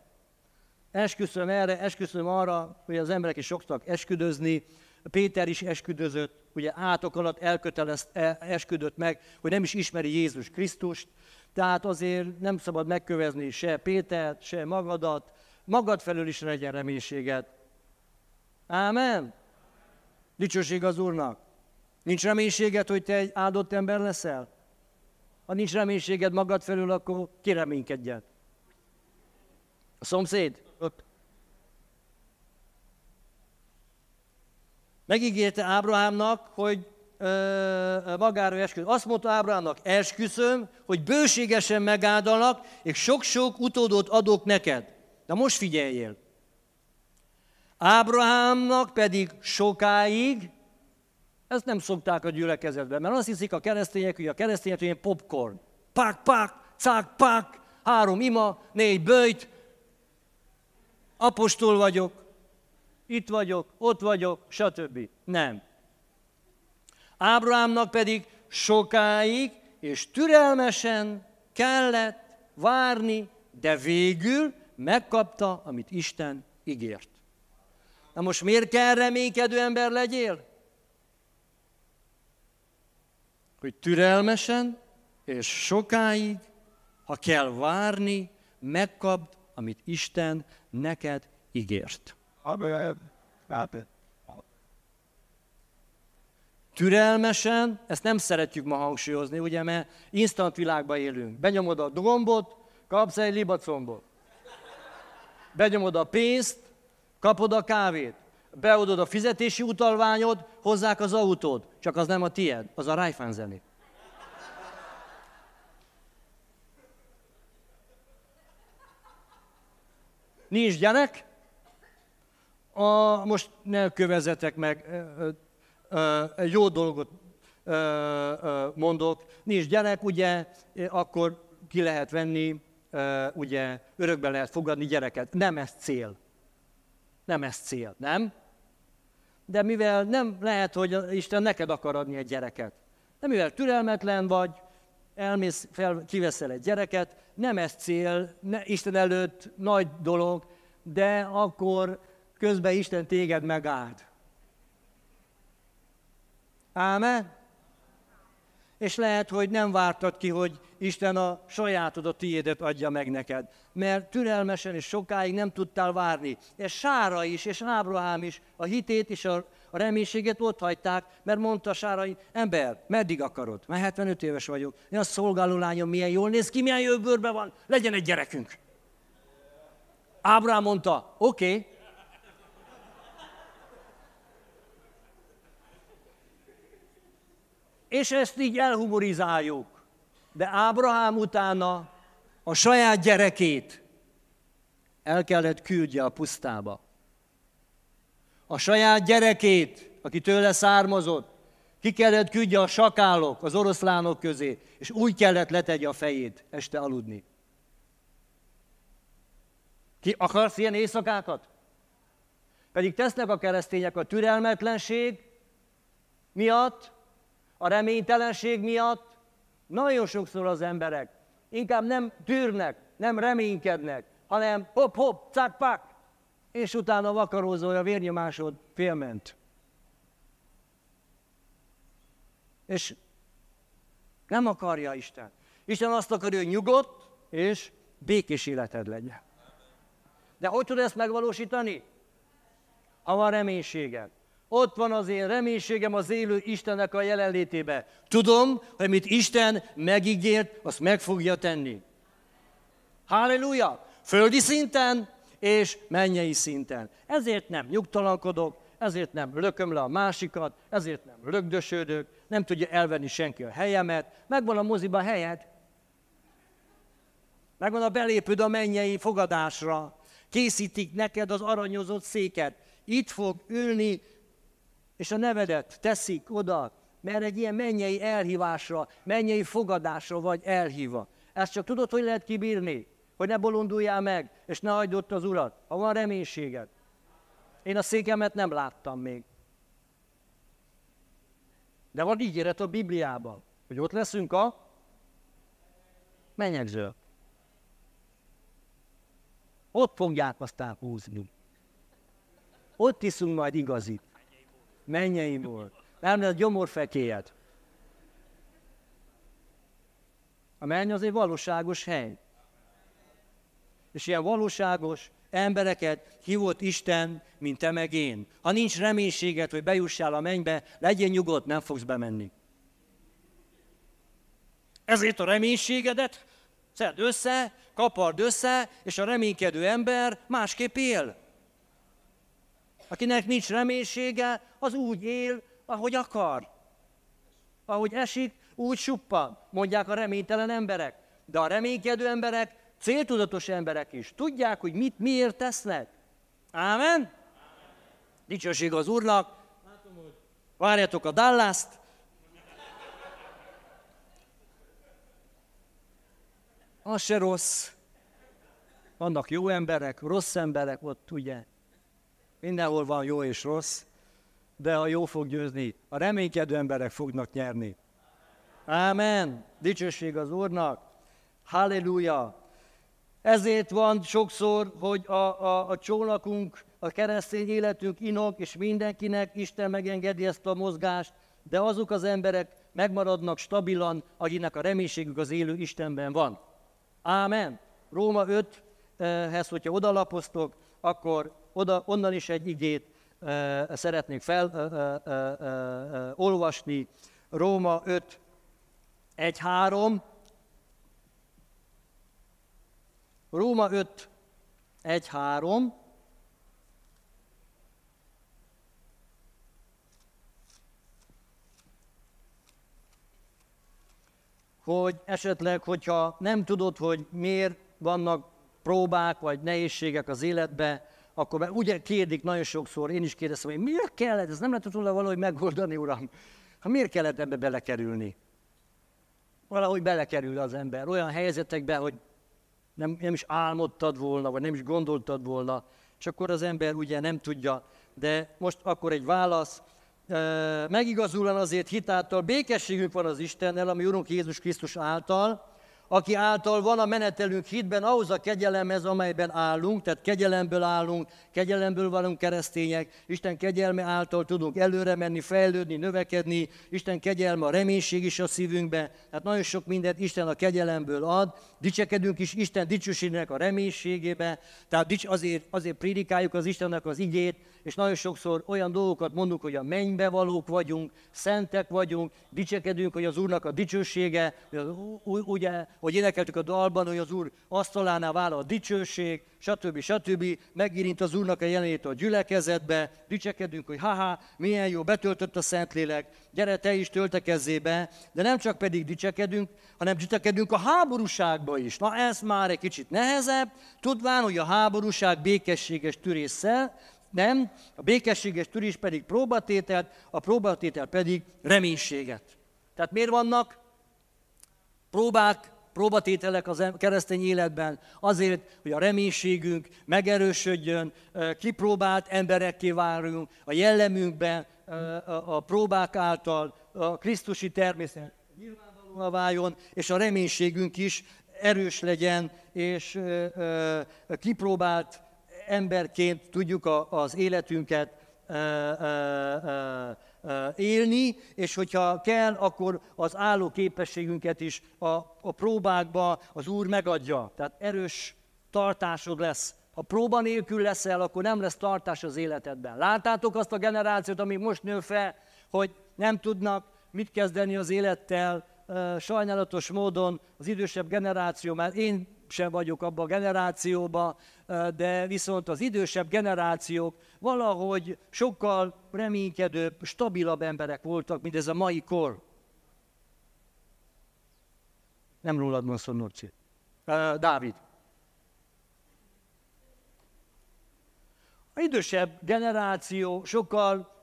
esküszöm erre, esküszöm arra, hogy az emberek is soktak esküdözni, Péter is esküdözött, ugye átok alatt elkötelezt, e, esküdött meg, hogy nem is ismeri Jézus Krisztust, tehát azért nem szabad megkövezni se Pétert, se magadat, magad felől is legyen reménységed. Ámen? Dicsőség az Úrnak. Nincs reménységed, hogy te egy áldott ember leszel? Ha nincs reménységed magad felül, akkor kireménykedjen. A szomszéd? Ott. Megígérte Ábrahámnak, hogy ö, magára esküszöm. Azt mondta Ábrahámnak, esküszöm, hogy bőségesen megáldalak, és sok-sok utódot adok neked. De most figyeljél. Ábrahámnak pedig sokáig, ezt nem szokták a gyülekezetben, mert azt hiszik a keresztények, hogy a keresztények ilyen popcorn. Pak, pak, cák, pak, három ima, négy bőjt, apostol vagyok, itt vagyok, ott vagyok, stb. Nem. Ábrahámnak pedig sokáig és türelmesen kellett várni, de végül megkapta, amit Isten ígért. Na most miért kell reménykedő ember legyél? Hogy türelmesen és sokáig, ha kell várni, megkapd, amit Isten neked ígért. Türelmesen, ezt nem szeretjük ma hangsúlyozni, ugye, mert instant világban élünk. Benyomod a gombot, kapsz egy libacombot. Benyomod a pénzt, kapod a kávét. Beadod a fizetési utalványod, hozzák az autód. Csak az nem a tied, az a Raiffeisen zené. Nincs gyerek, a, most ne kövezetek meg, egy jó dolgot mondok, nincs gyerek, ugye, akkor ki lehet venni, ugye, örökbe lehet fogadni gyereket. Nem ez cél. Nem ez cél, nem? De mivel nem lehet, hogy Isten neked akar adni egy gyereket, de mivel türelmetlen vagy, elmész, fel, kiveszel egy gyereket, nem ez cél, ne, Isten előtt nagy dolog, de akkor közben Isten téged megáld. Ámen? És lehet, hogy nem vártad ki, hogy Isten a sajátod, a tiédet adja meg neked. Mert türelmesen és sokáig nem tudtál várni. És Sára is, és Ábrahám is a hitét és a, reménységet ott hagyták, mert mondta Sárai, ember, meddig akarod? Már 75 éves vagyok. Én a szolgáló lányom milyen jól néz ki, milyen jó van, legyen egy gyerekünk. Ábrahám mondta, oké, okay, és ezt így elhumorizáljuk. De Ábrahám utána a saját gyerekét el kellett küldje a pusztába. A saját gyerekét, aki tőle származott, ki kellett küldje a sakálok, az oroszlánok közé, és úgy kellett letegye a fejét este aludni. Ki akarsz ilyen éjszakákat? Pedig tesznek a keresztények a türelmetlenség miatt, a reménytelenség miatt, nagyon sokszor az emberek inkább nem tűrnek, nem reménykednek, hanem hop-hop, cak-pak, és utána vakarózol a vérnyomásod félment. És nem akarja Isten. Isten azt akarja, hogy nyugodt és békés életed legyen. De hogy tud ezt megvalósítani? Ha van reménységed. Ott van az én reménységem az élő Istennek a jelenlétébe. Tudom, hogy mit Isten megígért, azt meg fogja tenni. Halleluja! Földi szinten és mennyei szinten. Ezért nem nyugtalankodok, ezért nem lököm le a másikat, ezért nem lögdösödök, nem tudja elvenni senki a helyemet, megvan a moziban helyed, megvan a belépőd a mennyei fogadásra, készítik neked az aranyozott széket, itt fog ülni, és a nevedet teszik oda, mert egy ilyen mennyei elhívásra, mennyei fogadásra vagy elhívva. Ezt csak tudod, hogy lehet kibírni? Hogy ne bolonduljál meg, és ne hagyd ott az urat, ha van reménységed. Én a székemet nem láttam még. De van ígéret a Bibliában, hogy ott leszünk a menyegző. Ott fogják aztán húzni. Ott iszunk majd igazit. Mennyeimból. Nem lehet gyomorfekélyet. A menny az egy valóságos hely. És ilyen valóságos embereket hívott Isten, mint te meg én. Ha nincs reménységed, hogy bejussál a mennybe, legyen nyugodt, nem fogsz bemenni. Ezért a reménységedet szed össze, kapard össze, és a reménykedő ember másképp él. Akinek nincs reménysége, az úgy él, ahogy akar. Ahogy esik, úgy suppan, mondják a reménytelen emberek. De a reménykedő emberek, céltudatos emberek is tudják, hogy mit miért tesznek. Ámen? Dicsőség az Úrnak. Várjatok a Dallas-t. Az se rossz. Vannak jó emberek, rossz emberek ott, ugye? Mindenhol van jó és rossz, de a jó fog győzni. A reménykedő emberek fognak nyerni. Ámen. Dicsőség az Úrnak. Halleluja. Ezért van sokszor, hogy a, a, a csónakunk, a keresztény életünk inok, és mindenkinek Isten megengedi ezt a mozgást, de azok az emberek megmaradnak stabilan, akinek a reménységük az élő Istenben van. Ámen. Róma 5-hez, hogyha odalapoztok, akkor oda, onnan is egy igét szeretnék felolvasni. Róma 5, 1, 3. Róma 5, 1, 3. hogy esetleg, hogyha nem tudod, hogy miért vannak próbák vagy nehézségek az életbe, akkor ugye kérdik nagyon sokszor, én is kérdeztem, hogy miért kellett, ez nem lehet volna valahogy megoldani, uram? Ha miért kellett ebbe belekerülni? Valahogy belekerül az ember olyan helyzetekbe, hogy nem, nem is álmodtad volna, vagy nem is gondoltad volna, és akkor az ember ugye nem tudja. De most akkor egy válasz, megigazulan azért hitáltal békességünk van az Istennel, ami Urunk Jézus Krisztus által, aki által van a menetelünk hitben ahhoz a kegyelemhez, amelyben állunk, tehát kegyelemből állunk, kegyelemből vagyunk keresztények, Isten kegyelme által tudunk előre menni, fejlődni, növekedni, Isten kegyelme a reménység is a szívünkbe, tehát nagyon sok mindent Isten a kegyelemből ad, dicsekedünk is Isten dicsőségének a reménységébe, tehát azért, azért prédikáljuk az Istennek az igét, és nagyon sokszor olyan dolgokat mondunk, hogy a mennybe valók vagyunk, szentek vagyunk, dicsekedünk, hogy az Úrnak a dicsősége, ugye, hogy énekeltük a dalban, hogy az Úr asztalánál vállal a dicsőség, stb. stb. Megérint az Úrnak a jelenét a gyülekezetbe, dicsekedünk, hogy haha, milyen jó, betöltött a Szentlélek, gyere te is töltekezzé be, de nem csak pedig dicsekedünk, hanem dicsekedünk a háborúságba is. Na ez már egy kicsit nehezebb, tudván, hogy a háborúság békességes türésszel, nem, a békességes türés pedig próbatételt, a próbatétel pedig reménységet. Tehát miért vannak próbák, próbatételek az keresztény életben? Azért, hogy a reménységünk megerősödjön, kipróbált emberekké váljunk, a jellemünkben a próbák által a Krisztusi természet nyilvánvalóan váljon, és a reménységünk is erős legyen, és kipróbált emberként tudjuk az életünket élni, és hogyha kell, akkor az álló képességünket is a, a próbákba az Úr megadja. Tehát erős tartásod lesz. Ha próba nélkül leszel, akkor nem lesz tartás az életedben. Láttátok azt a generációt, ami most nő fel, hogy nem tudnak mit kezdeni az élettel, sajnálatos módon az idősebb generáció, mert én sem vagyok abba a generációba, de viszont az idősebb generációk valahogy sokkal reménykedőbb, stabilabb emberek voltak, mint ez a mai kor. Nem rólad van szó, Norci. Dávid. A idősebb generáció sokkal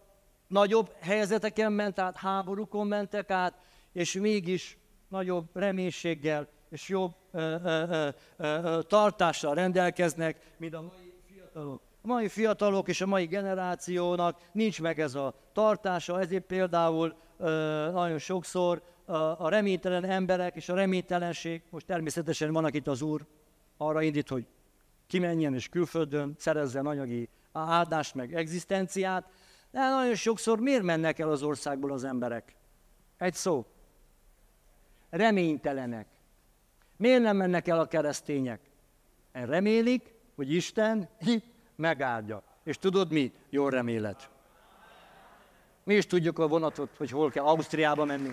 nagyobb helyzeteken ment át, háborúkon mentek át, és mégis nagyobb reménységgel és jobb ö, ö, ö, tartással rendelkeznek, mint a mai fiatalok. A mai fiatalok és a mai generációnak nincs meg ez a tartása, ezért például ö, nagyon sokszor a, a reménytelen emberek és a reménytelenség, most természetesen van, itt az Úr arra indít, hogy kimenjen és külföldön szerezzen anyagi áldást, meg egzisztenciát, de nagyon sokszor miért mennek el az országból az emberek? Egy szó. Reménytelenek. Miért nem mennek el a keresztények? Remélik, hogy Isten itt megáldja. És tudod mi? Jó remélet. Mi is tudjuk a vonatot, hogy hol kell Ausztriába menni.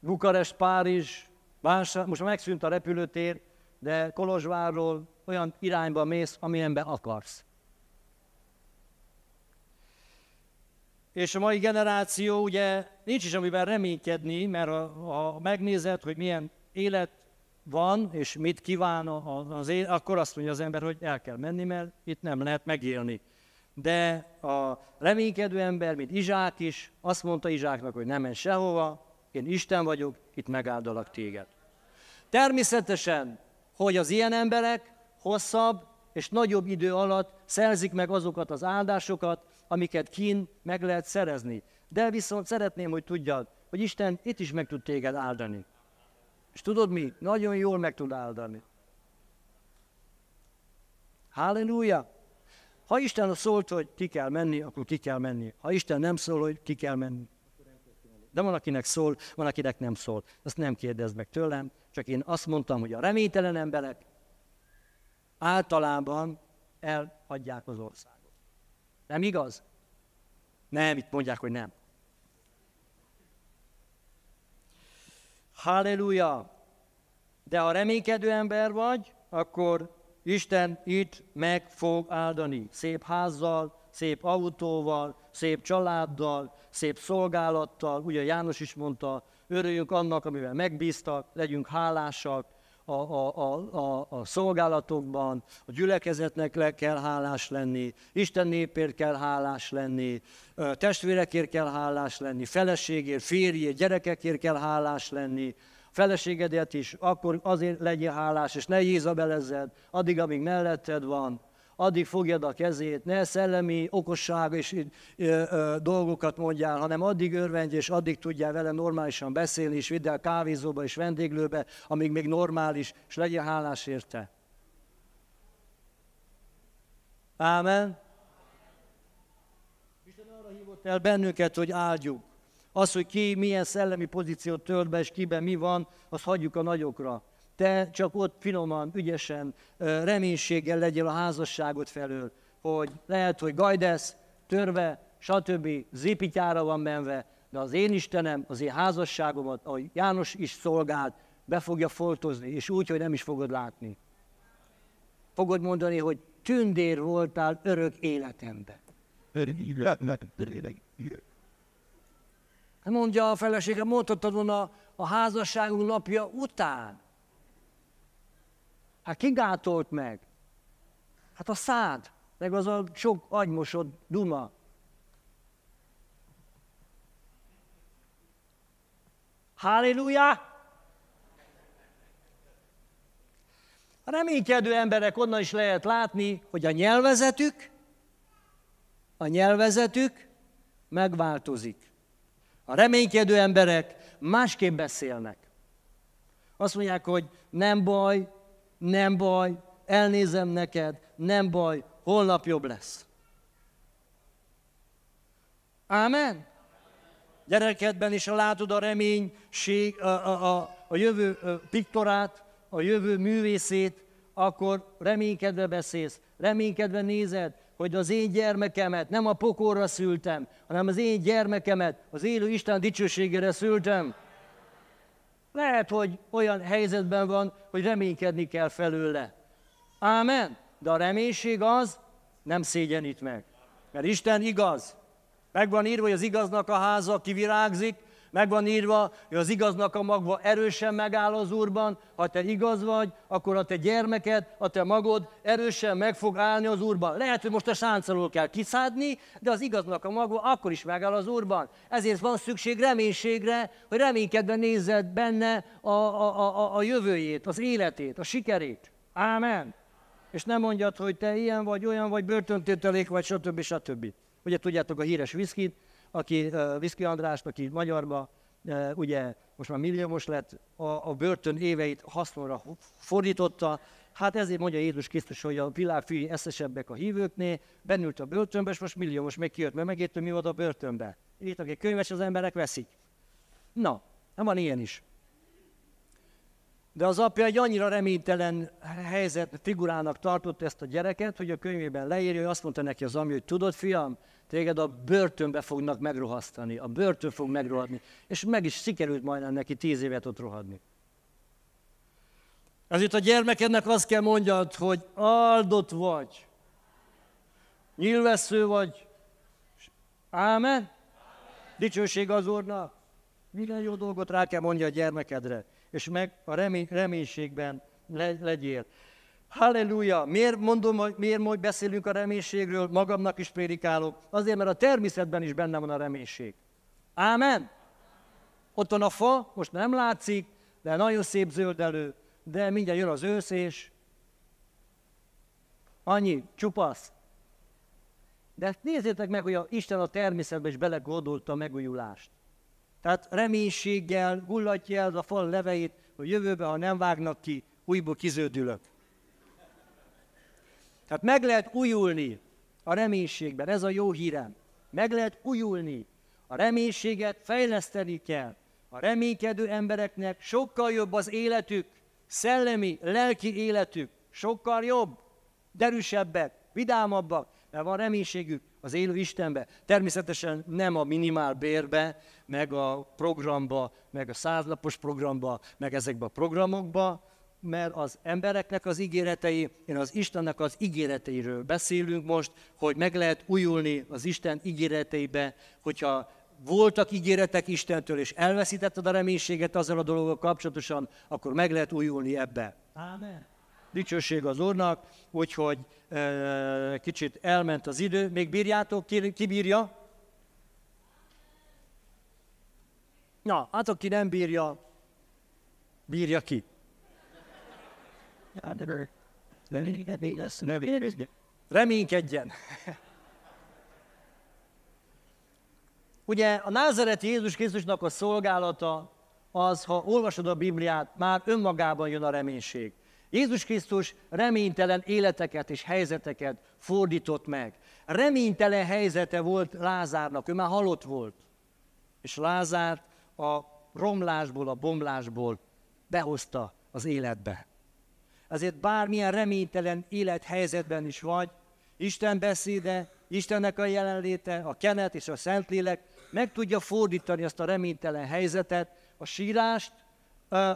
Bukarest, Párizs, Vásár, most megszűnt a repülőtér, de Kolozsvárról olyan irányba mész, amilyenben akarsz. És a mai generáció ugye nincs is amiben reménykedni, mert ha megnézed, hogy milyen élet van, és mit kíván az élet, akkor azt mondja az ember, hogy el kell menni, mert itt nem lehet megélni. De a reménykedő ember, mint Izsák is, azt mondta Izsáknak, hogy nem menj sehova, én Isten vagyok, itt megáldalak téged. Természetesen, hogy az ilyen emberek hosszabb és nagyobb idő alatt szerzik meg azokat az áldásokat, amiket kín meg lehet szerezni. De viszont szeretném, hogy tudjad, hogy Isten itt is meg tud téged áldani. És tudod mi? Nagyon jól meg tud áldani. Halleluja! Ha Isten szólt, hogy ki kell menni, akkor ki kell menni. Ha Isten nem szól, hogy ki kell menni. De van, akinek szól, van, akinek nem szól. Azt nem kérdezd meg tőlem, csak én azt mondtam, hogy a reménytelen emberek általában elhagyják az országot. Nem igaz? Nem, itt mondják, hogy nem. Halleluja! De ha reménykedő ember vagy, akkor Isten itt meg fog áldani. Szép házzal, szép autóval, szép családdal, szép szolgálattal. Ugye János is mondta, örüljünk annak, amivel megbíztak, legyünk hálásak, a, a, a, a, szolgálatokban, a gyülekezetnek le kell hálás lenni, Isten népért kell hálás lenni, testvérekért kell hálás lenni, feleségért, férjért, gyerekekért kell hálás lenni, feleségedért is, akkor azért legyél hálás, és ne jézabelezzed, addig, amíg melletted van, addig fogjad a kezét, ne szellemi okosság és ö, ö, dolgokat mondjál, hanem addig örvendj, és addig tudjál vele normálisan beszélni, és vidd el kávézóba és vendéglőbe, amíg még normális, és legyen hálás érte. Ámen. Isten arra hívott el bennünket, hogy áldjuk. Az, hogy ki milyen szellemi pozíciót tölt be, és kiben mi van, azt hagyjuk a nagyokra te csak ott finoman, ügyesen, reménységgel legyél a házasságot felől, hogy lehet, hogy gajdesz, törve, stb. zipityára van menve, de az én Istenem az én házasságomat, ahogy János is szolgált, be fogja foltozni, és úgy, hogy nem is fogod látni. Fogod mondani, hogy tündér voltál örök életemben. Mondja a felesége, mondhatod volna a házasságunk napja után. Hát ki gátolt meg? Hát a szád, meg az a sok agymosod duma. Halleluja! A reménykedő emberek onnan is lehet látni, hogy a nyelvezetük, a nyelvezetük megváltozik. A reménykedő emberek másképp beszélnek. Azt mondják, hogy nem baj, nem baj, elnézem neked, nem baj, holnap jobb lesz. Ámen? Gyerekedben is látod a reménység, a, a, a, a jövő piktorát, a jövő művészét, akkor reménykedve beszélsz, reménykedve nézed, hogy az én gyermekemet nem a pokorra szültem, hanem az én gyermekemet az élő Isten dicsőségére szültem. Lehet, hogy olyan helyzetben van, hogy reménykedni kell felőle. Ámen. De a reménység az nem szégyenít meg. Mert Isten igaz. Meg van írva, hogy az igaznak a háza kivirágzik, meg van írva, hogy az igaznak a magva erősen megáll az Úrban. Ha te igaz vagy, akkor a te gyermeked, a te magod erősen meg fog állni az Úrban. Lehet, hogy most a sáncalól kell kiszádni, de az igaznak a magva akkor is megáll az Úrban. Ezért van szükség reménységre, hogy reménykedve nézzed benne a, a, a, a jövőjét, az életét, a sikerét. Ámen. És nem mondjad, hogy te ilyen vagy, olyan vagy, börtöntételék vagy, stb. stb. Ugye tudjátok a híres viszkit, aki uh, Viszki Andrást, aki magyarba, uh, ugye most már milliómos lett, a, a börtön éveit használra fordította, Hát ezért mondja Jézus Krisztus, hogy a világ fűi eszesebbek a hívőknél, bennült a börtönbe, és most milliómos még kijött, mert megértő, mi volt a börtönbe. Írtak egy könyves, az emberek veszik. Na, nem van ilyen is. De az apja egy annyira reménytelen helyzet, figurának tartott ezt a gyereket, hogy a könyvében leírja, hogy azt mondta neki az ami, hogy tudod, fiam, téged a börtönbe fognak megrohasztani, a börtön fog megrohadni. És meg is sikerült majdnem neki tíz évet ott rohadni. Ezért a gyermekednek azt kell mondjad, hogy áldott vagy, nyilvessző vagy. Ámen? Dicsőség az Úrnak. Minden jó dolgot rá kell mondja a gyermekedre, és meg a remény, reménységben le, legyél. Halleluja! Miért mondom, miért hogy beszélünk a reménységről, magamnak is prédikálok? Azért, mert a természetben is benne van a reménység. Ámen? Ott van a fa, most nem látszik, de nagyon szép zöldelő, de mindjárt jön az ősz, és annyi, csupasz. De nézzétek meg, hogy a Isten a természetben is belegódolta a megújulást. Tehát reménységgel gullatja el a fal leveit, hogy jövőben, ha nem vágnak ki, újból kiződülök. Tehát meg lehet újulni a reménységben, ez a jó hírem. Meg lehet újulni. A reménységet fejleszteni kell. A reménykedő embereknek sokkal jobb az életük, szellemi, lelki életük, sokkal jobb, derűsebbek, vidámabbak, mert van reménységük az élő Istenbe. Természetesen nem a minimál bérbe, meg a programba, meg a százlapos programba, meg ezekbe a programokba, mert az embereknek az ígéretei, én az Istennek az ígéreteiről beszélünk most, hogy meg lehet újulni az Isten ígéreteibe, hogyha voltak ígéretek Istentől, és elveszítetted a reménységet azzal a dologgal kapcsolatosan, akkor meg lehet újulni ebbe. Amen. Dicsőség az Úrnak, úgyhogy e, kicsit elment az idő. Még bírjátok? Ki, ki bírja? Na, hát aki nem bírja, bírja ki. Reménykedjen. Ugye a názereti Jézus Krisztusnak a szolgálata az, ha olvasod a Bibliát, már önmagában jön a reménység. Jézus Krisztus reménytelen életeket és helyzeteket fordított meg. Reménytelen helyzete volt Lázárnak, ő már halott volt. És Lázár a romlásból, a bomlásból behozta az életbe. Ezért bármilyen reménytelen élethelyzetben is vagy, Isten beszéde Istennek a jelenléte, a kenet és a Szentlélek meg tudja fordítani azt a reménytelen helyzetet, a sírást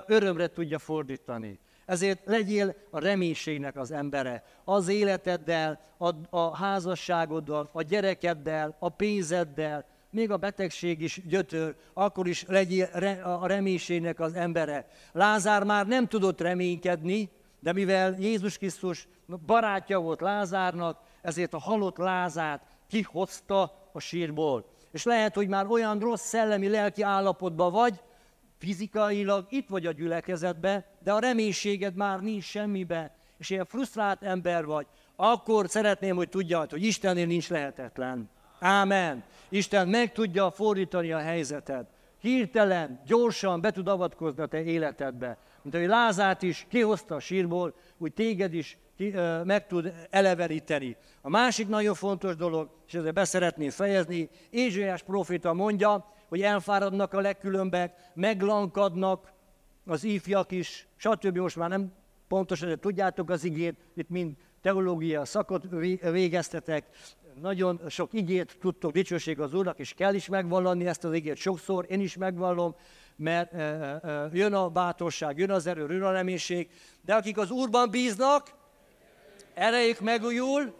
örömre tudja fordítani. Ezért legyél a reménységnek az embere. Az életeddel, a, a házasságoddal, a gyerekeddel, a pénzeddel, még a betegség is gyötör, akkor is legyél a reménységnek az embere. Lázár már nem tudott reménykedni, de mivel Jézus Krisztus barátja volt Lázárnak, ezért a halott Lázát kihozta a sírból. És lehet, hogy már olyan rossz szellemi, lelki állapotban vagy, fizikailag itt vagy a gyülekezetbe, de a reménységed már nincs semmibe, és ilyen frusztrált ember vagy, akkor szeretném, hogy tudjad, hogy Istennél nincs lehetetlen. Ámen. Isten meg tudja fordítani a helyzetet. Hirtelen, gyorsan be tud avatkozni a te életedbe. Mint ahogy Lázát is kihozta a sírból, úgy téged is ki, ö, meg tud eleveríteni. A másik nagyon fontos dolog, és ezzel beszeretném fejezni, Ézsaiás proféta mondja, hogy elfáradnak a legkülönbek, meglankadnak az ifjak is, stb. Most már nem pontosan, de tudjátok az igét, itt mind teológia szakot végeztetek, nagyon sok igét tudtok, dicsőség az Úrnak, és kell is megvallani ezt az igét sokszor, én is megvallom, mert e, e, jön a bátorság, jön az erő, jön a reménység, de akik az Úrban bíznak, erejük megújul,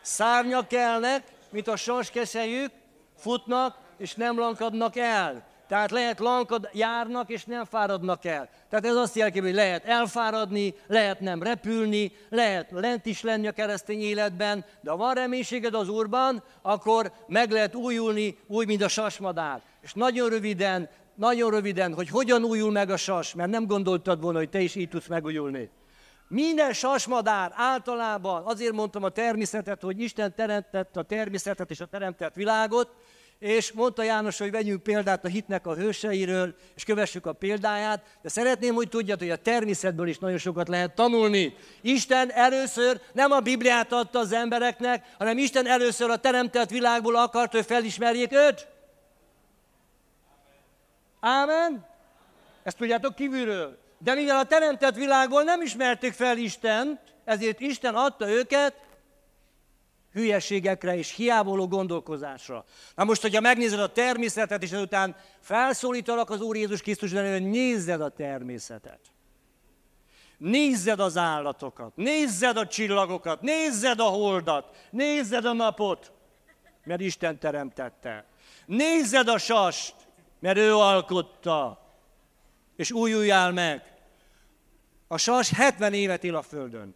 szárnyak kelnek, mint a saskeszejük, futnak, és nem lankadnak el. Tehát lehet lankad, járnak, és nem fáradnak el. Tehát ez azt jelenti, hogy lehet elfáradni, lehet nem repülni, lehet lent is lenni a keresztény életben, de ha van reménységed az Úrban, akkor meg lehet újulni, úgy, mint a sasmadár. És nagyon röviden, nagyon röviden, hogy hogyan újul meg a sas, mert nem gondoltad volna, hogy te is így tudsz megújulni. Minden sasmadár általában, azért mondtam a természetet, hogy Isten teremtett a természetet és a teremtett világot, és mondta János, hogy vegyünk példát a hitnek a hőseiről, és kövessük a példáját, de szeretném, hogy tudjad, hogy a természetből is nagyon sokat lehet tanulni. Isten először nem a Bibliát adta az embereknek, hanem Isten először a teremtett világból akart, hogy felismerjék őt. Ámen? Ezt tudjátok kívülről. De mivel a teremtett világból nem ismerték fel Istent, ezért Isten adta őket hülyeségekre és hiávoló gondolkozásra. Na most, hogyha megnézed a természetet, és ezután felszólítalak az Úr Jézus Krisztus, hogy nézzed a természetet. Nézzed az állatokat, nézzed a csillagokat, nézzed a holdat, nézzed a napot, mert Isten teremtette. Nézzed a sast, mert ő alkotta, és újuljál meg. A sas 70 évet él a földön.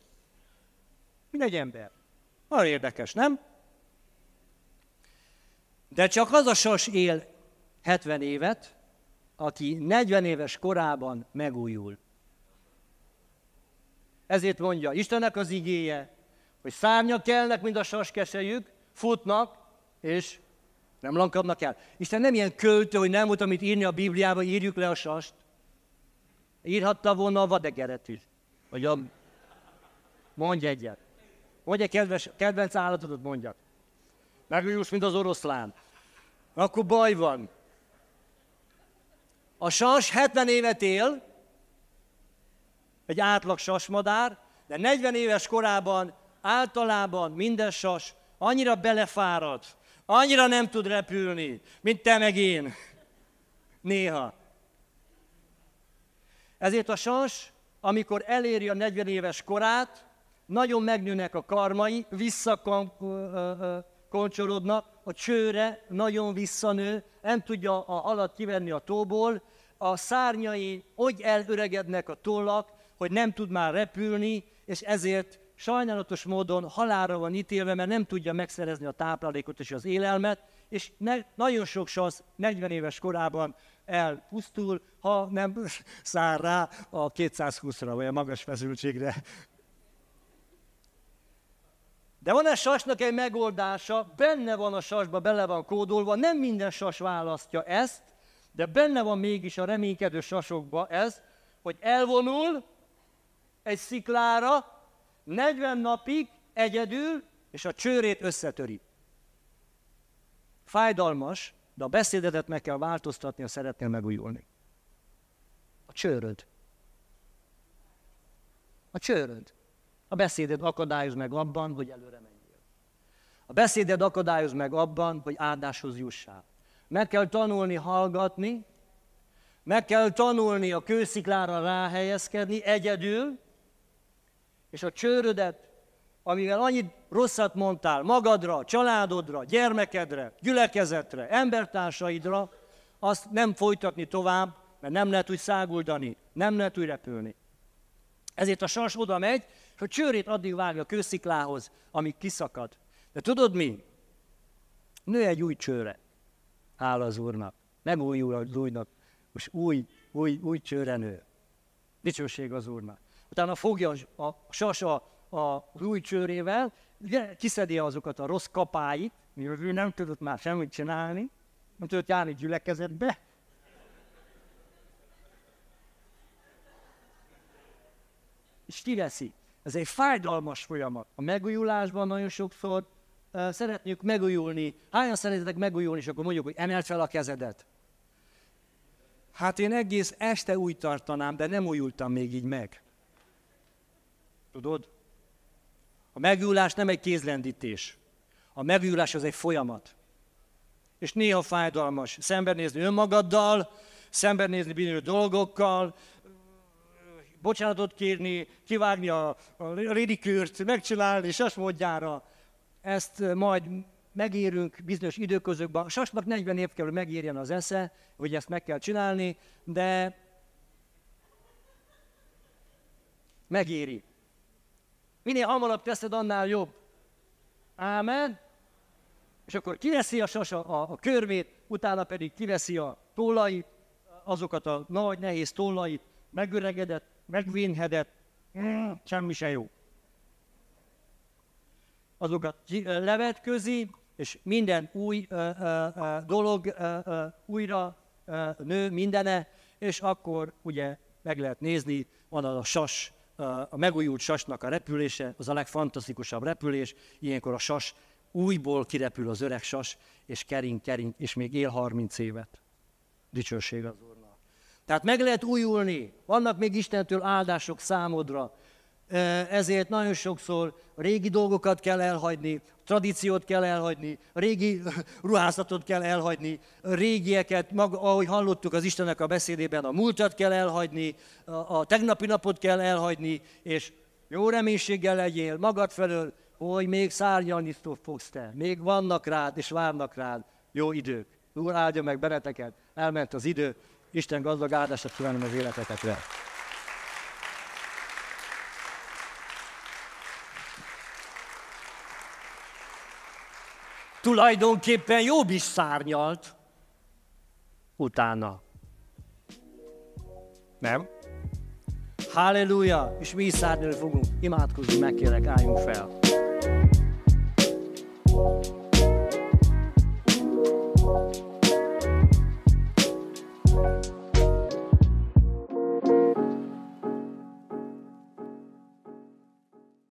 Mint egy ember. Nagyon érdekes, nem? De csak az a sas él 70 évet, aki 40 éves korában megújul. Ezért mondja Istennek az igéje, hogy szárnyak kelnek, mint a saskesejük, futnak, és nem lankadnak el. Isten nem ilyen költő, hogy nem volt, amit írni a Bibliába, írjuk le a sast. Írhatta volna a vadegeret is. Vagy a... Mondj egyet. Mondj egy kedves, kedvenc állatodat mondjak. Megújulsz, mint az oroszlán. Akkor baj van. A sas 70 évet él, egy átlag sasmadár, de 40 éves korában általában minden sas annyira belefárad, annyira nem tud repülni, mint te meg én. Néha. Ezért a sas, amikor eléri a 40 éves korát, nagyon megnőnek a karmai, visszakoncsolódnak, a csőre nagyon visszanő, nem tudja a halat kivenni a tóból, a szárnyai úgy elöregednek a tollak, hogy nem tud már repülni, és ezért sajnálatos módon halára van ítélve, mert nem tudja megszerezni a táplálékot és az élelmet, és ne, nagyon sok sasz 40 éves korában elpusztul, ha nem száll rá a 220-ra, vagy a magas feszültségre. De van-e sasnak egy megoldása, benne van a sasba, bele van kódolva, nem minden sas választja ezt, de benne van mégis a reménykedő sasokba ez, hogy elvonul egy sziklára 40 napig egyedül, és a csőrét összetöri. Fájdalmas, de a beszédedet meg kell változtatni, ha szeretnél megújulni. A csőröd. A csőröd. A beszédet akadályoz meg abban, hogy előre menjél. A beszéded akadályoz meg abban, hogy áldáshoz jussál. Meg kell tanulni hallgatni, meg kell tanulni a kősziklára ráhelyezkedni egyedül, és a csőrödet, amivel annyit rosszat mondtál magadra, családodra, gyermekedre, gyülekezetre, embertársaidra, azt nem folytatni tovább, mert nem lehet úgy száguldani, nem lehet úgy repülni. Ezért a sas oda megy, és a csőrét addig vágja a kősziklához, amíg kiszakad. De tudod mi? Nő egy új csőre. Hála az Úrnak. Megújul az újnak. Most új, új, új csőre nő. Dicsőség az Úrnak. Utána fogja a sasa a új csőrével, kiszedi azokat a rossz kapáit, mivel ő nem tudott már semmit csinálni, nem tudott járni gyülekezetbe, és kiveszi. Ez egy fájdalmas folyamat. A megújulásban nagyon sokszor uh, szeretnék megújulni. Hányan szeretnétek megújulni, és akkor mondjuk, hogy emeld fel a kezedet. Hát én egész este úgy tartanám, de nem újultam még így meg. Tudod? A megújulás nem egy kézlendítés. A megújulás az egy folyamat. És néha fájdalmas. Szembenézni önmagaddal, szembenézni bizonyos dolgokkal, bocsánatot kérni, kivágni a, a ridikűrt, megcsinálni, és azt módjára. Ezt majd megérünk bizonyos időközökben. Sasnak 40 év kell, hogy megérjen az esze, hogy ezt meg kell csinálni, de megéri. Minél hamarabb teszed, annál jobb. Ámen. És akkor kiveszi a sasa a, a körmét, utána pedig kiveszi a tollait, azokat a nagy, nehéz tollait, megöregedett, megvénhedett, mm, semmi se jó. Azokat levetközi, és minden új ö, ö, ö, dolog ö, ö, újra ö, nő mindene, és akkor ugye meg lehet nézni, van a sas, a megújult sasnak a repülése, az a legfantasztikusabb repülés, ilyenkor a sas újból kirepül az öreg sas, és kering, kering, és még él 30 évet. Dicsőség az Úr. Tehát meg lehet újulni, vannak még Istentől áldások számodra. Ezért nagyon sokszor régi dolgokat kell elhagyni, tradíciót kell elhagyni, régi ruházatot kell elhagyni, régieket, maga, ahogy hallottuk az Istennek a beszédében, a múltat kell elhagyni, a, a tegnapi napot kell elhagyni, és jó reménységgel legyél magad felől, hogy még szárnyalni fogsz te, még vannak rád, és várnak rád jó idők. Úr áldja meg benneteket, elment az idő, Isten gazdag áldását kívánom az életetekre. Tulajdonképpen jobb is szárnyalt utána. Nem? Halleluja! És mi is szárnyalni fogunk. Imádkozni megkérek, álljunk fel. thank you